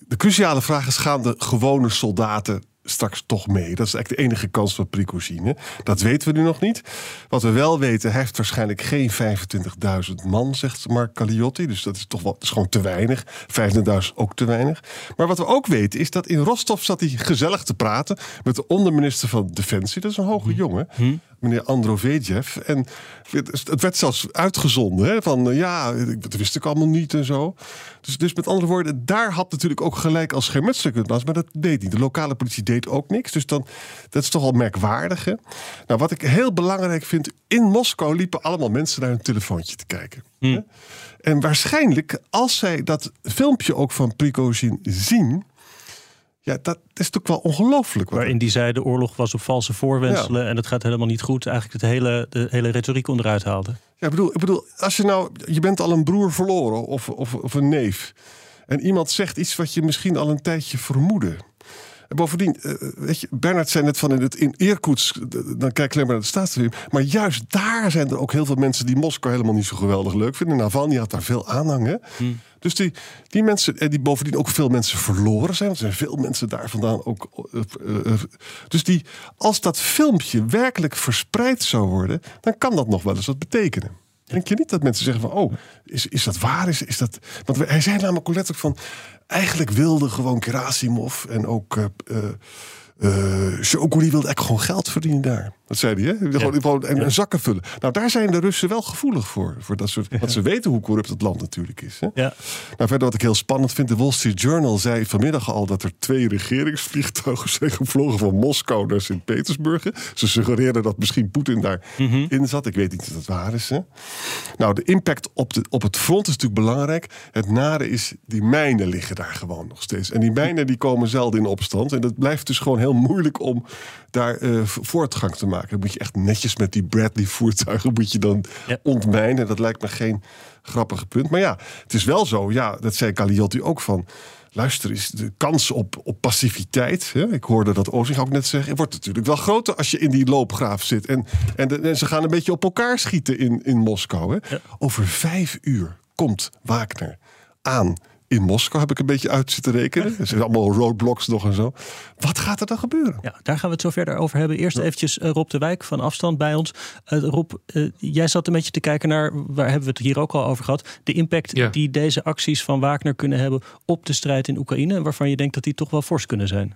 de cruciale vraag is: gaan de gewone soldaten straks toch mee. Dat is eigenlijk de enige kans van Prigozhin. Dat weten we nu nog niet. Wat we wel weten, hij heeft waarschijnlijk geen 25.000 man, zegt Mark Caliotti. Dus dat is toch wel, is gewoon te weinig. 25.000 ook te weinig. Maar wat we ook weten, is dat in Rostov zat hij gezellig te praten met de onderminister van Defensie. Dat is een hoge jongen. Hm meneer Androvejev. En het werd zelfs uitgezonden. Hè, van ja, dat wist ik allemaal niet en zo. Dus, dus met andere woorden, daar had natuurlijk ook gelijk als schermutselen kunnen. Maar dat deed niet. De lokale politie deed ook niks. Dus dan, dat is toch al merkwaardig. Hè? Nou, wat ik heel belangrijk vind. In Moskou liepen allemaal mensen naar hun telefoontje te kijken. Hm. En waarschijnlijk, als zij dat filmpje ook van Prigozhin zien Ja, dat is toch wel ongelooflijk. Waarin die zei de oorlog was op valse voorwenselen en het gaat helemaal niet goed. Eigenlijk het hele, de hele retoriek onderuit haalde. Ja, ik bedoel, ik bedoel, als je nou, je bent al een broer verloren of, of, of een neef. En iemand zegt iets wat je misschien al een tijdje vermoedde. En bovendien, eh, weet je, Bernard zei net van in, het, in Irkutsk, eh, dan kijk ik alleen maar naar de staatsrevue. Maar juist daar zijn er ook heel veel mensen die Moskou helemaal niet zo geweldig leuk vinden. Navalny had daar veel aanhang. Hè? Dus die, die mensen, en die bovendien ook veel mensen verloren zijn. Want er zijn veel mensen daar vandaan ook. eh, eh, eh, dus die, als dat filmpje werkelijk verspreid zou worden, dan kan dat nog wel eens wat betekenen. Denk je niet dat mensen zeggen van, oh, is, is dat waar? Is, is dat... Want hij zei namelijk letterlijk van, eigenlijk wilde gewoon Gerasimov en ook uh, uh, wilde eigenlijk gewoon geld verdienen daar. Dat zei hij, hè? Gewoon, en, en zakken vullen. Nou, daar zijn de Russen wel gevoelig voor. voor dat soort, Want ze weten hoe corrupt het land natuurlijk is. Hè? Ja. Nou, verder wat ik heel spannend vind. De Wall Street Journal zei vanmiddag al dat er twee regeringsvliegtuigen zijn gevlogen van Moskou naar Sint-Petersburg. Ze suggereerden dat misschien Poetin daarin in zat. Ik weet niet of dat waar is. Hè? Nou, de impact op, de, op het front is natuurlijk belangrijk. Het nare is, die mijnen liggen daar gewoon nog steeds. En die mijnen die komen zelden in opstand. En dat blijft dus gewoon heel moeilijk om daar uh, voortgang te maken. Dan moet je echt netjes met die Bradley-voertuigen moet je dan ja. ontmijnen. Dat lijkt me geen grappige punt. Maar ja, het is wel zo. Ja, dat zei Caliotti ook van. Luister, is de kans op, op passiviteit. Hè? Ik hoorde dat Oosting ook net zeggen. wordt natuurlijk wel groter als je in die loopgraaf zit. En, en, de, en ze gaan een beetje op elkaar schieten in, in Moskou. Hè? Ja. Over vijf uur komt Wagner aan in Moskou, heb ik een beetje uit zitten rekenen. Er zijn allemaal roadblocks nog en zo. Wat gaat er dan gebeuren? Ja, daar gaan we het zo verder over hebben. Eerst ja. eventjes uh, Rob de Wijk van afstand bij ons. Uh, Rob, uh, jij zat een beetje te kijken naar, waar hebben we het hier ook al over gehad, de impact ja. die deze acties van Wagner kunnen hebben op de strijd in Oekraïne, waarvan je denkt dat die toch wel fors kunnen zijn.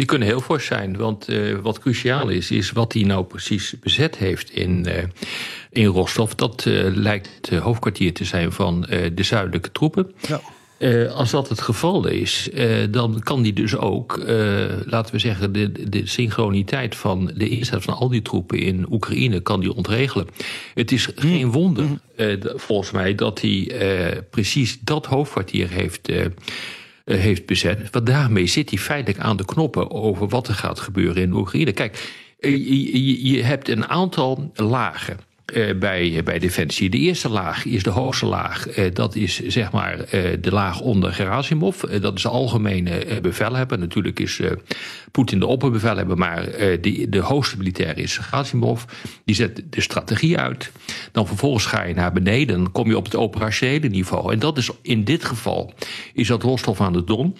Die kunnen heel fors zijn, want uh, wat cruciaal is, is wat hij nou precies bezet heeft in, uh, in Rostov. Dat uh, lijkt het hoofdkwartier te zijn van de zuidelijke troepen. Ja. als dat het geval is, dan kan die dus ook, laten we zeggen, de, de synchroniteit van de inzet van al die troepen in Oekraïne kan die ontregelen. Het is geen wonder, volgens mij, dat hij precies dat hoofdkwartier heeft heeft bezet. Want daarmee zit hij feitelijk aan de knoppen over wat er gaat gebeuren in Oekraïne. Kijk, je, je hebt een aantal lagen. Uh, bij, bij Defensie. De eerste laag is de hoogste laag. Uh, dat is zeg maar uh, de laag onder Gerasimov. dat is de algemene bevelhebber. Natuurlijk is Poetin de opperbevelhebber, maar die, de hoogste militair is Gerasimov. Die zet de strategie uit. Dan vervolgens ga je naar beneden. Dan kom je op het operationele niveau. En dat is in dit geval is dat Rostov aan de Don.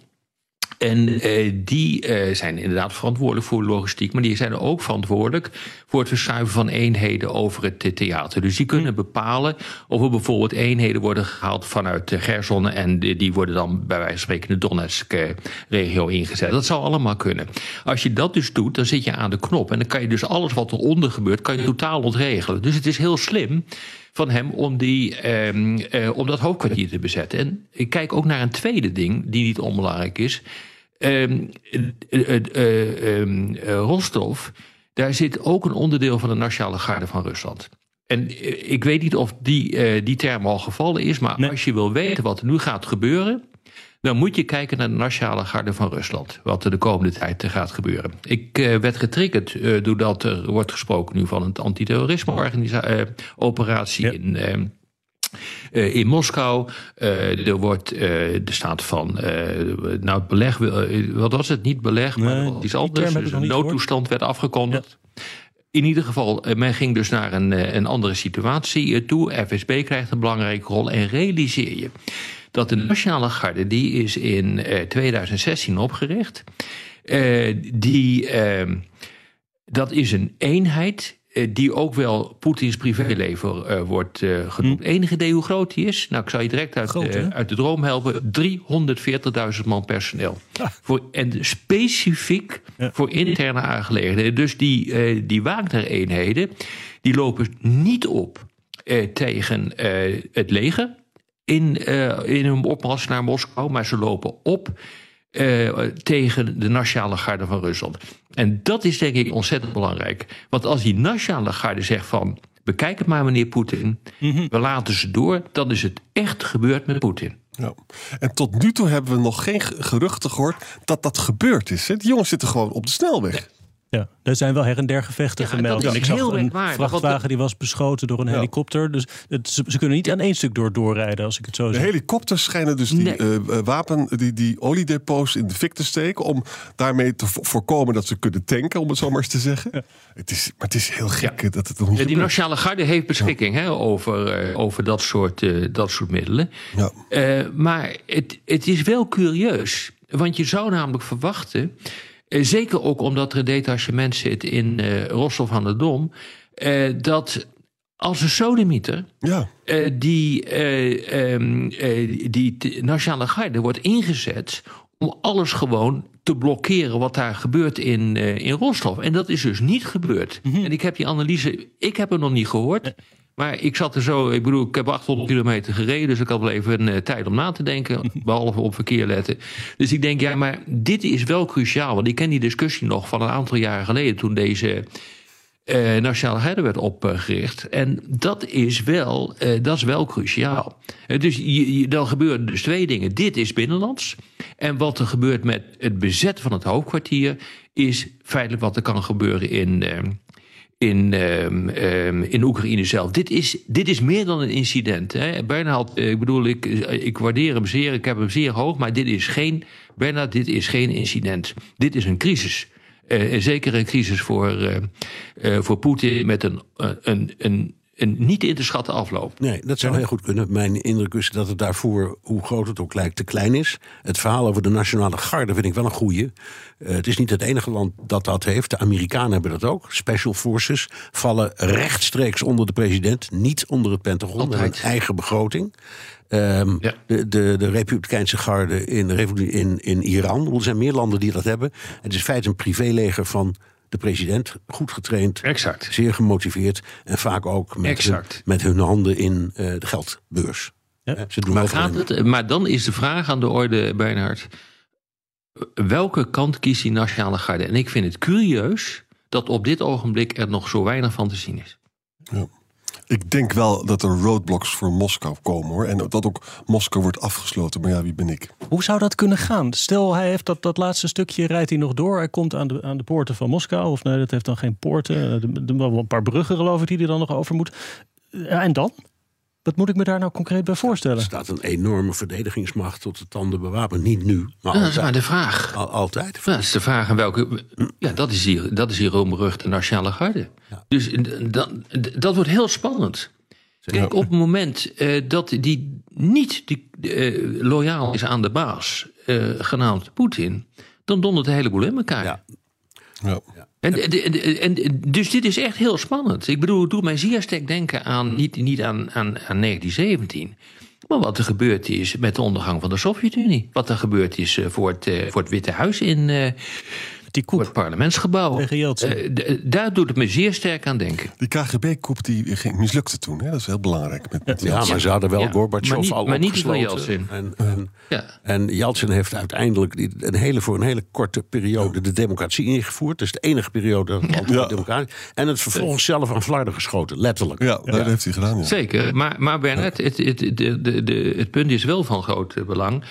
En uh, die uh, zijn inderdaad verantwoordelijk voor logistiek, maar die zijn ook verantwoordelijk voor het verschuiven van eenheden over het theater. Dus die kunnen bepalen of er bijvoorbeeld eenheden worden gehaald vanuit Gerson en die, worden dan bij wijze van spreken in de Donetsk-regio ingezet. Dat zou allemaal kunnen. Als je dat dus doet, dan zit je aan de knop en dan kan je dus alles wat eronder gebeurt, kan je totaal ontregelen. Dus het is heel slim van hem om, die, um, uh, om dat hoofdkwartier te bezetten. En ik kijk ook naar een tweede ding die niet onbelangrijk is. Um, uh, uh, um, Rostov, daar zit ook een onderdeel van de Nationale Garde van Rusland. En ik weet niet of die, die term al gevallen is, maar nee. als je wil weten wat er nu gaat gebeuren, dan moet je kijken naar de Nationale Garde van Rusland. Wat er de komende tijd gaat gebeuren. Ik uh, werd getriggerd uh, doordat er wordt gesproken nu van een antiterrorisme-operatie ja. in. Uh, uh, in Moskou. Uh, er wordt, uh, er staat van, nou het beleg, wat was het? Niet beleg, maar nee, iets anders. Dus een noodtoestand werd afgekondigd. Ja. In ieder geval, men ging dus naar een, een andere situatie toe. FSB krijgt een belangrijke rol en realiseer je dat de Nationale Garde, die is in uh, 2016 opgericht. Die, uh, dat is een eenheid die ook wel Poetins privéleven wordt genoemd. Hm. Enige idee hoe groot die is? Nou, ik zal je direct uit, groot, uit de droom helpen. 340.000 man personeel. Ah. Voor, en specifiek ja. voor interne aangelegenheden. Dus die, die Wagner-eenheden, die lopen niet op tegen het leger in, uh, in hun opmars naar Moskou, maar ze lopen op uh, tegen de Nationale Garde van Rusland. En dat is denk ik ontzettend belangrijk. Want als die Nationale Garde zegt van... bekijk het maar meneer Poetin, mm -hmm. we laten ze door... dan is het echt gebeurd met Poetin. Ja. En tot nu toe hebben we nog geen geruchten gehoord dat dat gebeurd is. Hè? Die jongens zitten gewoon op de snelweg. Ja, er zijn wel her en der gevechten Ja, gemeld. dat En ik zag een merkwaardig, vrachtwagen die was beschoten door een Ja. helikopter. Dus het, ze, ze kunnen niet aan één stuk door doorrijden, als ik het zo De zeg. helikopters schijnen dus die Nee. eh, eh, wapen, die, die oliedepots in de fik te steken. om daarmee te vo- voorkomen dat ze kunnen tanken, om het zo maar eens te zeggen. Het is, maar het is heel gek eh, dat het nog niet Ja, die. Nationale Garde heeft beschikking hè, over, over dat, soort, eh, dat soort middelen. Ja. Eh, maar het, het is wel curieus. Want je zou namelijk verwachten. Eh, zeker ook omdat er een detachement zit in eh Rostov aan de Dom. eh, dat als een sodemieter. Ja, die, eh, ehm, eh, die Nationale Garde wordt ingezet om alles gewoon te blokkeren wat daar gebeurt in, in Rostov. En dat is dus niet gebeurd. En ik heb die analyse, ik heb hem nog niet gehoord. Maar ik zat er zo, ik bedoel, ik heb 800 kilometer gereden, dus ik had wel even eh, tijd om na te denken, behalve op verkeer letten. Dus ik denk, ja, maar dit is wel cruciaal, want ik ken die discussie nog van een aantal jaren geleden toen deze eh Nationale Garde werd opgericht. En dat is wel, eh, dat is wel cruciaal. Dus je, je- dan gebeuren dus twee dingen. Dit is binnenlands. En wat er gebeurt met het bezet van het hoofdkwartier... is feitelijk wat er kan gebeuren in... eh, in, ehm, ehm, in Oekraïne zelf. Dit is, dit is meer dan een incident. Hè. Bernhard, eh, ik bedoel, ik, ik waardeer hem zeer, ik heb hem zeer hoog, maar dit is geen, Bernhard, dit is geen incident. Dit is een crisis. Eh, en zeker een crisis voor, eh, eh, voor Poetin met een, eh, een, een, een niet in te schatten afloop. Nee, dat zou heel goed kunnen. Mijn indruk is dat het daarvoor, hoe groot het ook lijkt, te klein is. Het verhaal over de Nationale Garde vind ik wel een goeie. Eh, het is niet het enige land dat dat heeft. De Amerikanen hebben dat ook. Special Forces vallen rechtstreeks onder de president, niet onder het Pentagon. Met een eigen begroting. Ehm, Ja. de, de, de Republikeinse garde in, in, in Iran. Er zijn meer landen die dat hebben. Het is in feite een privéleger van de president. Goed getraind, Exact. zeer gemotiveerd. En vaak ook met, hun, Exact. met hun handen in eh, de geldbeurs. Ja. Ze doen Maar, gaat het, maar dan is de vraag aan de orde, Bernhard. Welke kant kiest die Nationale Garde? En ik vind het curieus dat op dit ogenblik er nog zo weinig van te zien is. Ik denk wel dat er roadblocks voor Moskou komen hoor. En dat ook Moskou wordt afgesloten. Maar ja, wie ben ik? Hoe zou dat kunnen gaan? Stel, hij heeft dat, dat laatste stukje, rijdt hij nog door. Hij komt aan de, aan de poorten van Moskou. Of nee, dat heeft dan geen poorten. Eh, Er wel een paar bruggen geloof ik die hij dan nog over moet. Ja, en dan? Wat moet ik me daar nou concreet bij Er voorstellen? staat een enorme verdedigingsmacht tot de tanden bewapend. Niet nu, maar Ja, dat is maar altijd. de vraag. Al- altijd. Ja, dat is de vraag aan welke. Ja, dat is die, dat is die roemberuchte Nationale Garde. Dus eh, dan, dat wordt heel spannend. Kijk, op het moment eh, dat die niet die, eh, loyaal is aan de baas, eh, genaamd Poetin, dan dondert de hele boel in elkaar. Ja. Ja. En, en, en, dus dit is echt heel spannend. Ik bedoel, het doet mij zeer sterk denken aan, niet, niet aan, aan, aan 1917. Maar wat er gebeurd is met de ondergang van de Sovjet-Unie. Wat er gebeurd is eh, voor het, eh, voor het Witte Huis in Die voor het parlementsgebouw. Tegen. Eh, daar doet het me zeer sterk aan denken. Die KGB-koep die ging, mislukte toen. Hè? Dat is heel belangrijk. Met, met Ja, maar ze hadden wel Ja, Gorbachev al maar niet van. Yeltsin. En, en, Ja. en Yeltsin heeft uiteindelijk die- een hele, voor een hele korte periode de democratie ingevoerd. Dat is de enige periode dat het Ja. democratie En het vervolgens zelf aan flarden geschoten, letterlijk. ja, dat heeft hij gedaan. Ja. Zeker. Maar, maar Bernard, het, het, de, de, de, het punt is wel van groot belang.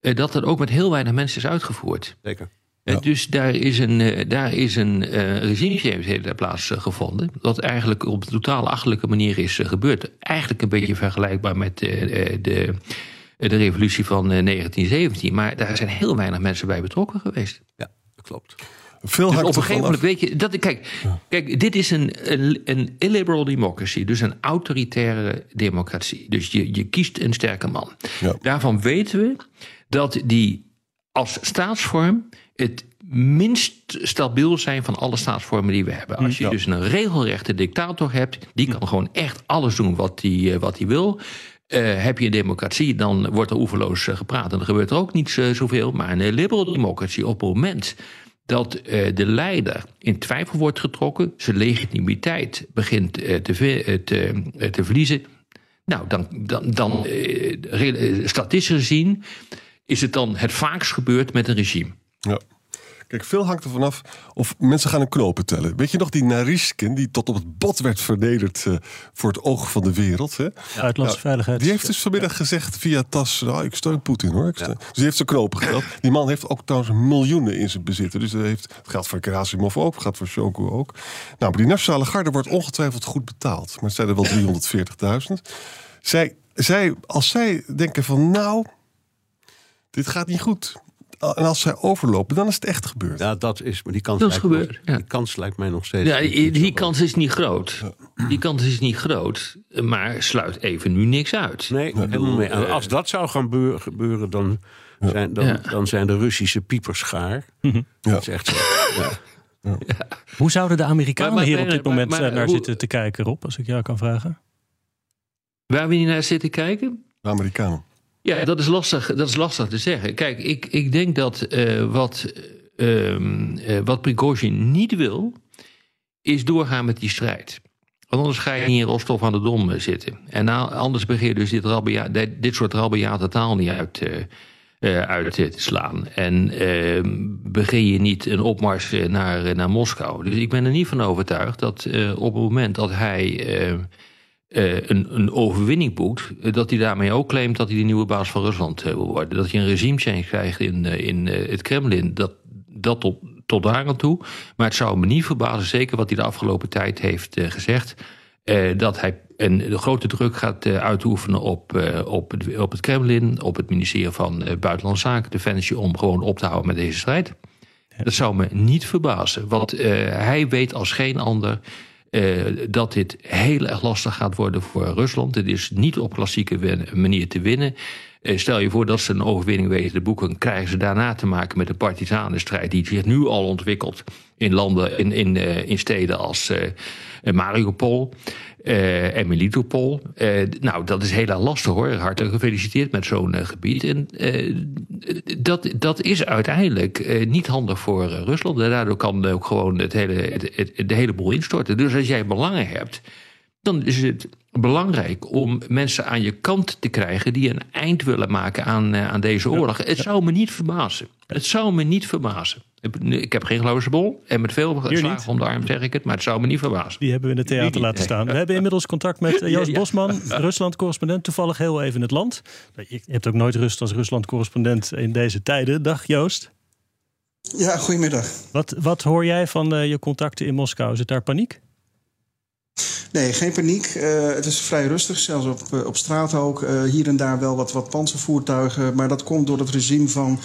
eh, dat het ook met heel weinig mensen is uitgevoerd. Zeker. Eh, Dus daar is een, eh, daar is een eh plaatsgevonden. Wat eigenlijk op een totaal achterlijke manier is gebeurd. Eigenlijk een beetje vergelijkbaar met eh, de, de revolutie van eh, 1917. Maar daar zijn heel weinig mensen bij betrokken geweest. Ja, dat klopt. Veel Dus op een gegeven moment weet je. Dat, kijk, kijk, dit is een, een, een illiberal democracy. Dus een autoritaire democratie. Dus je, je kiest een sterke man. Ja. Daarvan weten we dat die als staatsvorm het minst stabiel zijn van alle staatsvormen die we hebben. Als je Ja. dus een regelrechte dictator hebt, die kan gewoon echt alles doen wat hij eh, wat hij wil. Eh, heb je een democratie, dan wordt er oeverloos eh, gepraat. En dan gebeurt er ook niet zoveel. Maar een liberal democratie, op het moment dat de leider in twijfel wordt getrokken, zijn legitimiteit begint te, ve- eh, te, te verliezen. Nou, dan, dan, dan statistisch gezien is het dan het vaakst gebeurd met een regime. Ja. Kijk, veel hangt er vanaf of mensen gaan een knopen tellen. Weet je nog die Nariskin die tot op het bot werd vernederd uh, voor het oog van de wereld? Hè? Uitlandse veiligheid. Die heeft dus vanmiddag gezegd via TAS, nou, ik steun Poetin hoor. Ik steun. Dus die heeft zijn knopen geteld. Die man heeft ook trouwens miljoenen in zijn bezitten. Dus dat heeft, het geldt voor Gerasimov ook, gaat voor Shoku ook. Nou, maar die Nationale Garde wordt ongetwijfeld goed betaald. Maar het zijn er wel 340.000. Zij, zij, als zij denken van nou, dit gaat niet goed en als zij overlopen, dan is het echt gebeurd. Ja, dat is, maar die kans, dat is lijkt, gebeurd, me, ja. die kans lijkt mij nog steeds. Ja, die, kans is niet groot. Die kans is niet groot, maar sluit even nu niks uit. Nee, helemaal mee. En Als dat zou gaan beur- gebeuren, dan zijn, dan, Ja. dan zijn de Russische piepers schaar. Dat is echt zo. Ja. Hoe zouden de Amerikanen Maar- maar- hier op dit maar- moment maar- eh, naar hoe- zitten te kijken, Rob? Als ik jou kan vragen. Waar we niet naar zitten kijken? De Amerikanen. Ja, dat is lastig, dat is lastig te zeggen. Kijk, ik, ik denk dat eh, wat, ehm eh, wat Prigozhin niet wil, is doorgaan met die strijd. Want anders ga je niet in Rostov aan de Dom eh, zitten. En nou, anders begin je dus dit, rabbia, dit, dit soort rabiate taal niet uit, uit te slaan. En ehm, begin je niet een opmars naar, naar Moskou. Dus ik ben er niet van overtuigd dat op het moment dat hij... eh, een, een overwinning boekt, eh, dat hij daarmee ook claimt dat hij de nieuwe baas van Rusland eh, wil worden. Dat hij een regime change krijgt in, in het Kremlin, dat, dat tot, tot daar aan toe. Maar het zou me niet verbazen, zeker wat hij de afgelopen tijd heeft gezegd, dat hij een, de grote druk gaat uitoefenen op, op, het, op het Kremlin, op het ministerie van Buitenlandse Zaken, Defensie, om gewoon op te houden met deze strijd. Dat zou me niet verbazen, want hij weet als geen ander eh, dat dit heel erg lastig gaat worden voor Rusland. Het is niet op klassieke manier te winnen. Eh, stel je voor dat ze een overwinning weten te boeken, krijgen ze daarna te maken met de partisanenstrijd die zich nu al ontwikkelt in landen, in, in, eh, in steden als eh, Mariupol. en Melitopol. Nou, dat is heel lastig hoor. Hartelijk gefeliciteerd met zo'n gebied. En dat, dat is uiteindelijk niet handig voor Rusland. Daardoor kan ook gewoon het hele, het- de hele boel instorten. Dus als jij belangen hebt, dan is het belangrijk om mensen aan je kant te krijgen die een eind willen maken aan, eh, aan deze oorlog. Het zou me niet verbazen. Het zou me niet verbazen. Ik- heb geen glazen bol en met veel slagen om de arm zeg ik het, maar het zou me niet verbazen. Die hebben we in het theater laten nee. staan. We hebben inmiddels contact met eh, Joost Ja. Bosman, Rusland-correspondent. Toevallig heel even in het land. Je hebt ook nooit rust als Rusland-correspondent in deze tijden. Dag Joost. Ja, goedemiddag. Wat, wat hoor jij van eh, je contacten in Moskou? Is het daar paniek? Nee, geen paniek. Eh, het is vrij rustig, zelfs op, eh, op straat ook. Eh, hier en daar wel wat, wat panzervoertuigen. Maar dat komt door het regime van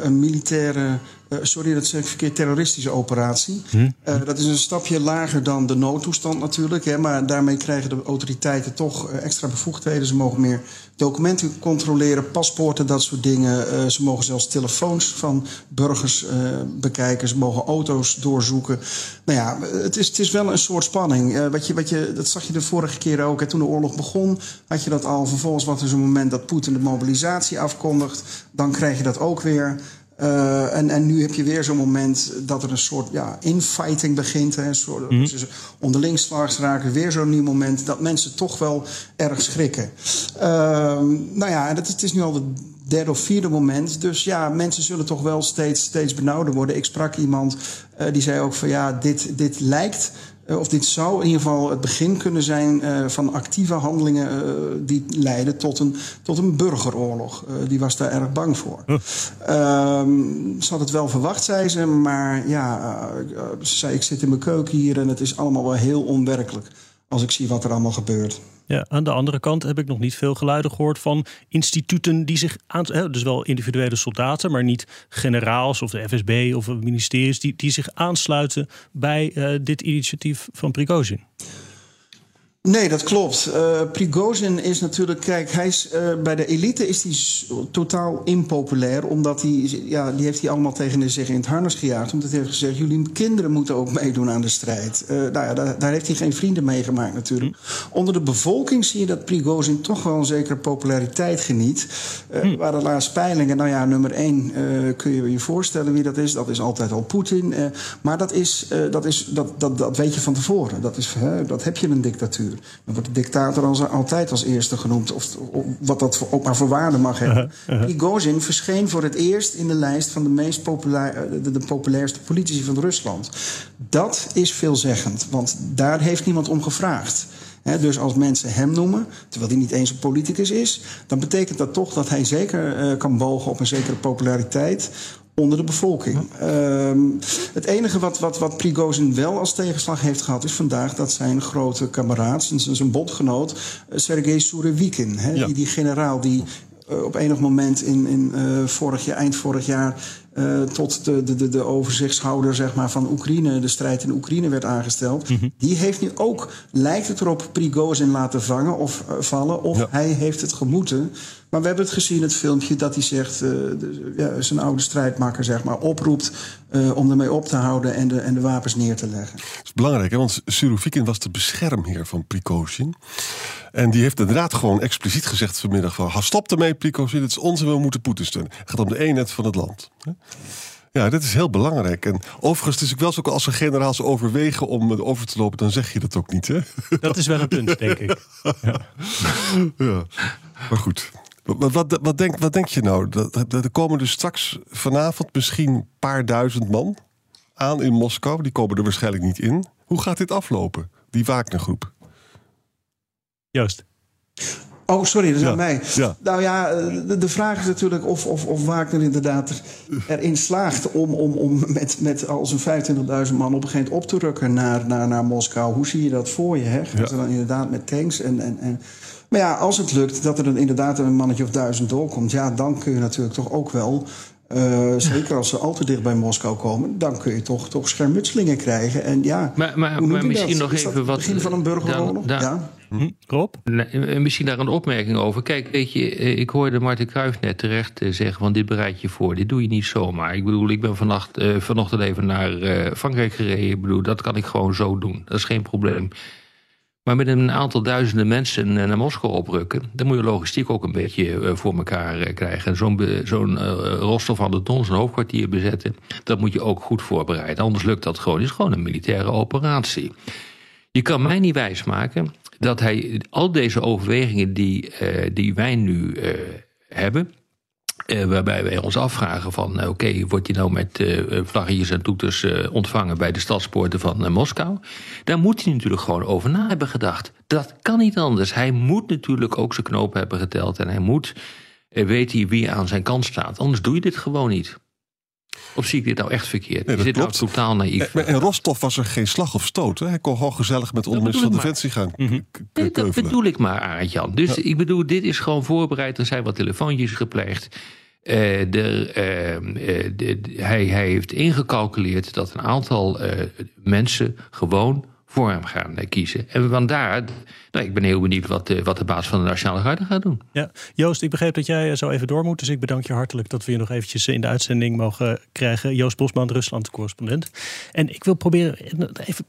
een militaire... sorry, dat zeg ik verkeerd, terroristische operatie. Eh, dat is een stapje lager dan de noodtoestand natuurlijk. Hè, maar daarmee krijgen de autoriteiten toch extra bevoegdheden. Ze mogen meer documenten controleren, paspoorten, dat soort dingen. Eh, ze mogen zelfs telefoons van burgers eh, bekijken. Ze mogen auto's doorzoeken. Nou ja, het is, het is wel een soort spanning. Eh, wat je, wat je, dat zag je de vorige keer ook. Hè, toen de oorlog begon, had je dat al. Vervolgens was er zo'n moment dat Poetin de mobilisatie afkondigt. Dan krijg je dat ook weer. Eh, en, en nu heb je weer zo'n moment dat er een soort ja, infighting begint. Hè, een soort, Mhm. dus onderling slags raken. Weer zo'n nieuw moment dat mensen toch wel erg schrikken. Ehm, nou ja, het, het is nu al het derde of vierde moment. Dus ja, mensen zullen toch wel steeds, steeds benauwder worden. Ik sprak iemand eh, die zei ook van ja, dit, dit lijkt... eh, Of dit zou in ieder geval het begin kunnen zijn eh, van actieve handelingen eh, die leiden tot een, tot een burgeroorlog. Die was daar erg bang voor. Ehm, ze had het wel verwacht, zei ze, maar ja, ze zei ik zit in mijn keuken hier en het is allemaal wel heel onwerkelijk als ik zie wat er allemaal gebeurt. Ja, aan de andere kant heb ik nog niet veel geluiden gehoord van instituten die zich aan. Dus wel individuele soldaten, maar niet generaals of de FSB of ministeries die, die zich aansluiten bij eh, dit initiatief van Prigozhin. Nee, dat klopt. Eh Prigozhin is natuurlijk, kijk, hij is, eh, bij de elite is hij totaal impopulair. Omdat hij, ja, die heeft hij allemaal tegen zich in het harnas gejaagd. Omdat hij heeft gezegd, jullie kinderen moeten ook meedoen aan de strijd. Eh, nou ja, daar, daar heeft hij geen vrienden mee gemaakt natuurlijk. Onder de bevolking zie je dat Prigozhin toch wel een zekere populariteit geniet. Eh Er waren laatst peilingen, nou ja, nummer één kun je je voorstellen wie dat is. Dat is altijd al Poetin. Maar dat, is, dat, is, dat, dat, dat weet je van tevoren. Dat, is, dat heb je een dictatuur. Dictatuur. Dan wordt de dictator als, altijd als eerste genoemd, of, of wat dat ook maar voor waarde mag hebben. Prigozhin verscheen voor het eerst in de lijst van de meest populair, de, de populairste politici van Rusland. Dat is veelzeggend, want daar heeft niemand om gevraagd. dus als mensen hem noemen, terwijl hij niet eens een politicus is, dan betekent dat toch dat hij zeker uh, kan bogen op een zekere populariteit onder de bevolking. Uh, het enige wat, wat, wat Prigozhin wel als tegenslag heeft gehad... is vandaag dat zijn grote kameraad, zijn, zijn bondgenoot... Uh, Sergei Surevikin, ja. die, die generaal die uh, op enig moment in, in vorig jaar, eind vorig jaar... Uh, tot de, de, de overzichtshouder zeg maar, van Oekraïne, de strijd in Oekraïne werd aangesteld. Mm -hmm. Die heeft nu ook, lijkt het erop, Prigozhin laten vangen of uh, vallen. Of ja. hij heeft het gemoeten. Maar we hebben het gezien, het filmpje, dat hij zegt, uh, de, ja, zijn oude strijdmakker zeg maar, oproept om ermee op te houden en de, en de wapens neer te leggen. Dat is belangrijk, hè? want Surovikin was de beschermheer van Prigozhin. En die heeft inderdaad gewoon expliciet gezegd vanmiddag van... stop ermee, Prigozhin, het is onze, we moeten Poetin steunen. Het gaat om de eenheid van het land. Ja, dit is heel belangrijk. En overigens, het is ook wel zo als een generaals overwegen om over te lopen, dan zeg je dat ook niet, hè? Dat is wel een punt, denk ik. Ja, ja. maar goed. Wat, wat, wat, denk, wat denk je nou? Er komen dus straks vanavond misschien een paar duizend man aan in Moskou. Die komen er waarschijnlijk niet in. Hoe gaat dit aflopen, die Wagnergroep? Joost. Oh, sorry, dat is Ja, aan mij. ja. Nou ja, de, de vraag is natuurlijk of, of, of Wagner inderdaad erin slaagt om, om, om met, met al zijn 25.000 man op een gegeven moment op te rukken naar, naar, naar Moskou. Hoe zie je dat voor je? Hè? Gaan ze dan inderdaad met tanks en, en, en... Maar ja, als het lukt dat er dan inderdaad een mannetje of duizend doorkomt... ja, dan kun je natuurlijk toch ook wel... eh, zeker als ze al te dicht bij Moskou komen... dan kun je toch, toch schermutselingen krijgen. En ja, Maar, maar, misschien dat? nog even het wat. begin van een burgeroorlog? daar- daar- ja. Hm, Rob? Nee, eh, Misschien daar een opmerking over. Kijk, weet je, eh, ik hoorde Martin Kruijf net terecht eh, zeggen... van dit bereid je voor, dit doe je niet zomaar. Ik bedoel, ik ben vannacht, eh, vanochtend even naar eh, Frankrijk gereden. Ik bedoel, dat kan ik gewoon zo doen. Dat is geen probleem. Maar met een aantal duizenden mensen eh, naar Moskou oprukken... dan moet je logistiek ook een beetje eh, voor elkaar eh, krijgen. En Zo'n zo'n Rostov aan de Don, zo'n hoofdkwartier bezetten... dat moet je ook goed voorbereiden. Anders lukt dat gewoon. Het is gewoon een militaire operatie. Je kan mij niet wijsmaken dat hij al deze overwegingen die, die wij nu hebben. Eh, waarbij wij ons afvragen van, eh, oké, wordt hij nou met eh vlaggetjes en toeters ontvangen bij de stadspoorten van Moskou? Daar moet hij natuurlijk gewoon over na hebben gedacht. Dat kan niet anders. Hij moet natuurlijk ook zijn knopen hebben geteld en hij moet weten wie aan zijn kant staat. Anders doe je dit gewoon niet. Of zie ik dit nou echt verkeerd? Nee, is dit nou totaal naïef? En, en Rostov was er geen slag of stoot. Hè? Hij kon gewoon gezellig met de onderminister van ik Defensie gaan Mhm. Nee, dat bedoel ik maar, Arend Jan. Dus ik bedoel, dit is gewoon voorbereid. Er zijn wat telefoontjes gepleegd. Eh, de, eh, eh, hij heeft ingecalculeerd dat een aantal eh, mensen gewoon voor hem gaan eh, kiezen. En vandaar, nou, ik ben heel benieuwd wat, eh, wat de baas van de Nationale Garde gaat doen. Ja, Joost, ik begreep dat jij eh, zo even door moet. Dus ik bedank je hartelijk dat we je nog eventjes in de uitzending mogen krijgen. Joost Bosman, Rusland-correspondent. En ik wil proberen even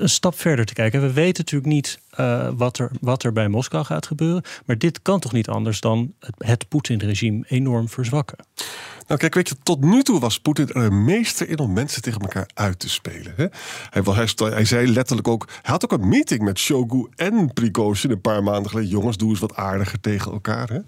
een stap verder te kijken. We weten natuurlijk niet wat, er, wat er bij Moskou gaat gebeuren. Maar dit kan toch niet anders dan het, het Poetin-regime enorm verzwakken? Nou, kijk, weet je, tot nu toe was Poetin er een meester in om mensen tegen elkaar uit te spelen. Hè? Hij, hij, hij zei letterlijk ook. Hij had ook een meeting met Shogu en Prigozhin een paar maanden geleden. Jongens, doe eens wat aardiger tegen elkaar. Hè?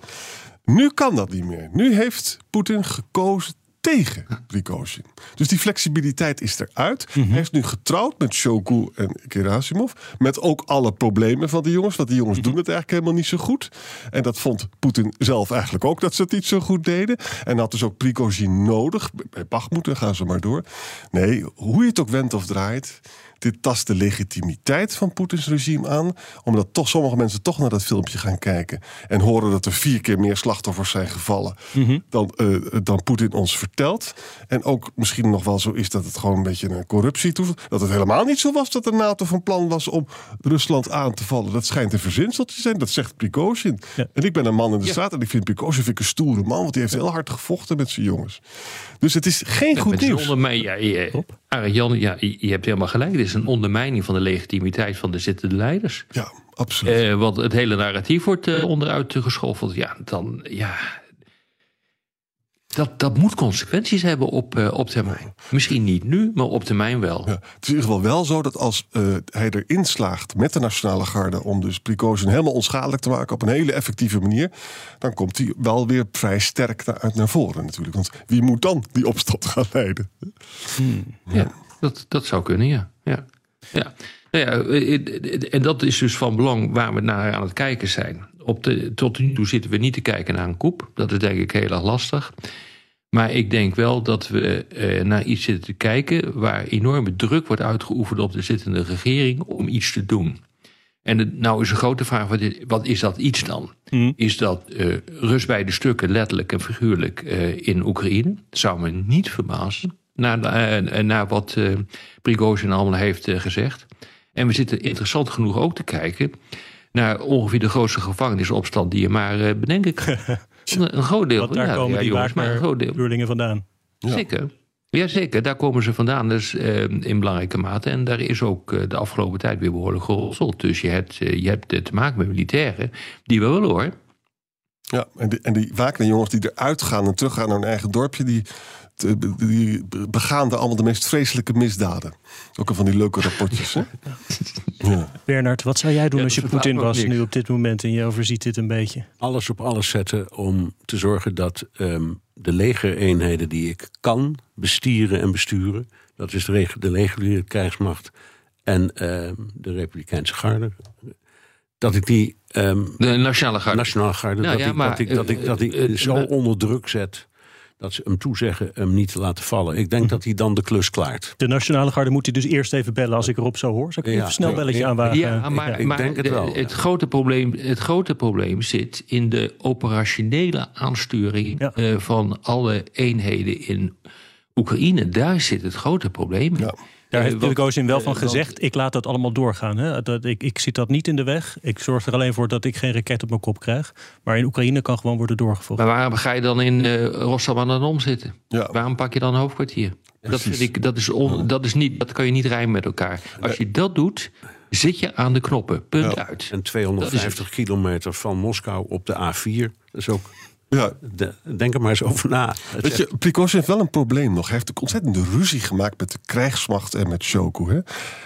Nu kan dat niet meer. Nu heeft Poetin gekozen tegen Prigozhin. Dus die flexibiliteit is eruit. Hij is nu getrouwd met Shogu en Gerasimov. Met ook alle problemen van die jongens. Want die jongens doen het eigenlijk helemaal niet zo goed. En dat vond Poetin zelf eigenlijk ook dat ze het niet zo goed deden. En had dus ook Prigozhin nodig. Bij Bachmoed, dan gaan ze maar door. Nee, hoe je het ook wendt of draait. Dit tast de legitimiteit van Poetins regime aan. Omdat toch sommige mensen toch naar dat filmpje gaan kijken. En horen dat er vier keer meer slachtoffers zijn gevallen. Dan, eh, dan Poetin ons vertelt. En ook misschien nog wel zo is dat het gewoon een beetje een corruptie toevoegt. Dat het helemaal niet zo was dat de NATO van plan was om Rusland aan te vallen. Dat schijnt een verzinseltje te zijn. Dat zegt Prigozhin. Ja. En ik ben een man in de straat en ik vind Prigozhin vind ik een stoere man. Want die heeft heel hard gevochten met zijn jongens. Dus het is geen goed nieuws. ondermijn- ja, je, Arend Jan, ja, je je hebt helemaal gelijk. Dit is een ondermijning van de legitimiteit van de zittende leiders. Ja, absoluut. Eh, want het hele narratief wordt eh, onderuit geschoffeld. Ja, dan, ja. Dat, dat moet consequenties hebben op, uh, op termijn. Misschien niet nu, maar op termijn wel. Ja, het is in ieder geval wel zo dat als uh, hij erin slaagt met de Nationale Garde... om dus Prigozhin helemaal onschadelijk te maken op een hele effectieve manier... dan komt hij wel weer vrij sterk naar, uit naar voren natuurlijk. Want wie moet dan die opstand gaan leiden? Hmm. Ja, dat, dat zou kunnen, ja. ja. ja. Nou ja, en dat is dus van belang waar we naar aan het kijken zijn. Op de, tot nu toe zitten we niet te kijken naar een koep. Dat is denk ik heel erg lastig. Maar ik denk wel dat we eh, naar iets zitten te kijken waar enorme druk wordt uitgeoefend op de zittende regering om iets te doen. En de, nou is een grote vraag: wat is, wat is dat iets dan? Hmm. Is dat uh, rust bij de stukken, letterlijk en figuurlijk, uh, in Oekraïne? Dat zou me niet verbazen, naar, uh, naar wat uh, Prigozhin allemaal heeft gezegd. En we zitten interessant genoeg ook te kijken naar ongeveer de grootste gevangenisopstand die je maar uh, bedenken kan. een, groot deel. Want daar ja, komen ja, die jongens, maar een groot deel. vandaan. Ja. Zeker. Jazeker, daar komen ze vandaan dus, uh, in belangrijke mate. En daar is ook uh, de afgelopen tijd weer behoorlijk gerosseld. Dus je hebt, uh, je hebt te maken met militairen die we willen hoor. Ja, en, die, en die jongens die eruit gaan en teruggaan naar hun eigen dorpje... die die begaan er allemaal de meest vreselijke misdaden. Ook al van die leuke rapportjes. Hè? Ja. Bernard, wat zou jij doen als je Poetin was nu op dit moment en je overziet dit een beetje? Alles op alles zetten om te zorgen dat um, de legereenheden die ik kan bestieren en besturen, dat is de, de reguliere krijgsmacht en uh, de Republikeinse garde, dat ik die. Um, de Nationale Garde. Nationale garde nou, dat, ja, ik, maar, dat, ik, dat, ik, dat ik uh, zo onder druk zet dat ze hem toezeggen hem niet te laten vallen. Ik denk mhm. dat hij dan de klus klaart. De Nationale Garde moet hij dus eerst even bellen als ik erop zo hoor. Zal ik even snel belletje ja, aanwagen? Ja, maar, ik, denk het wel. Het, grote probleem, het grote probleem zit in de operationele aansturing uh, van alle eenheden in Oekraïne. Daar zit het grote probleem. Ja. Daar heeft Prigozhin wel van gezegd, ik laat dat allemaal doorgaan. Hè? Dat, ik, ik zit dat niet in de weg. Ik zorg er alleen voor dat ik geen raket op mijn kop krijg. Maar in Oekraïne kan gewoon worden doorgevoerd. Maar waarom ga je dan in uh, Rostov aan de Dom zitten? Ja. Waarom pak je dan een hoofdkwartier? Dat, vind ik, dat, is on, dat, is niet, dat kan je niet rijmen met elkaar. Als je dat doet, zit je aan de knoppen. Punt uit. En 250 kilometer van Moskou op de A4. Dat is ook ja. denk er maar eens over na. Weet je, Prigozhin heeft wel een probleem nog. Hij heeft een ontzettende ruzie gemaakt met de krijgsmacht en met Shoku. Hè?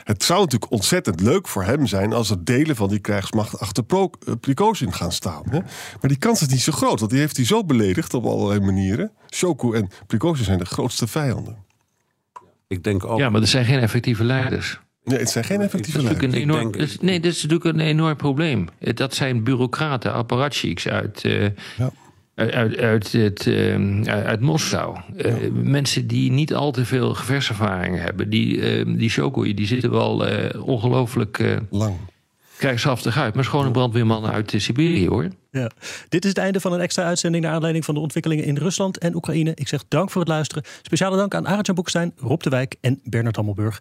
Het zou natuurlijk ontzettend leuk voor hem zijn... als er delen van die krijgsmacht achter uh, Prigozhin gaan staan. Hè? Maar die kans is niet zo groot, want die heeft hij zo beledigd op allerlei manieren. Shoku en Prigozhin zijn de grootste vijanden. Ik denk ook... Ja, maar er zijn geen effectieve leiders. Nee, het zijn geen effectieve leiders. Enorm, nee, dat is natuurlijk een enorm probleem. Dat zijn bureaucraten, apparatchiks uit... Uh, ja uit, uit, het, uh, uit Moskou. Uh, mensen die niet al te veel geverservaring hebben. Die, uh, die Shokoi, die zitten wel eh, ongelooflijk... Lang. Krijgsaftig uit. Maar schone brandweerman uit Siberië, hoor. Ja. Dit is het einde van een extra uitzending... naar aanleiding van de ontwikkelingen in Rusland en Oekraïne. Ik zeg dank voor het luisteren. Speciale dank aan Arend Boekstein, Rob de Wijk en Bernard Hammelburg.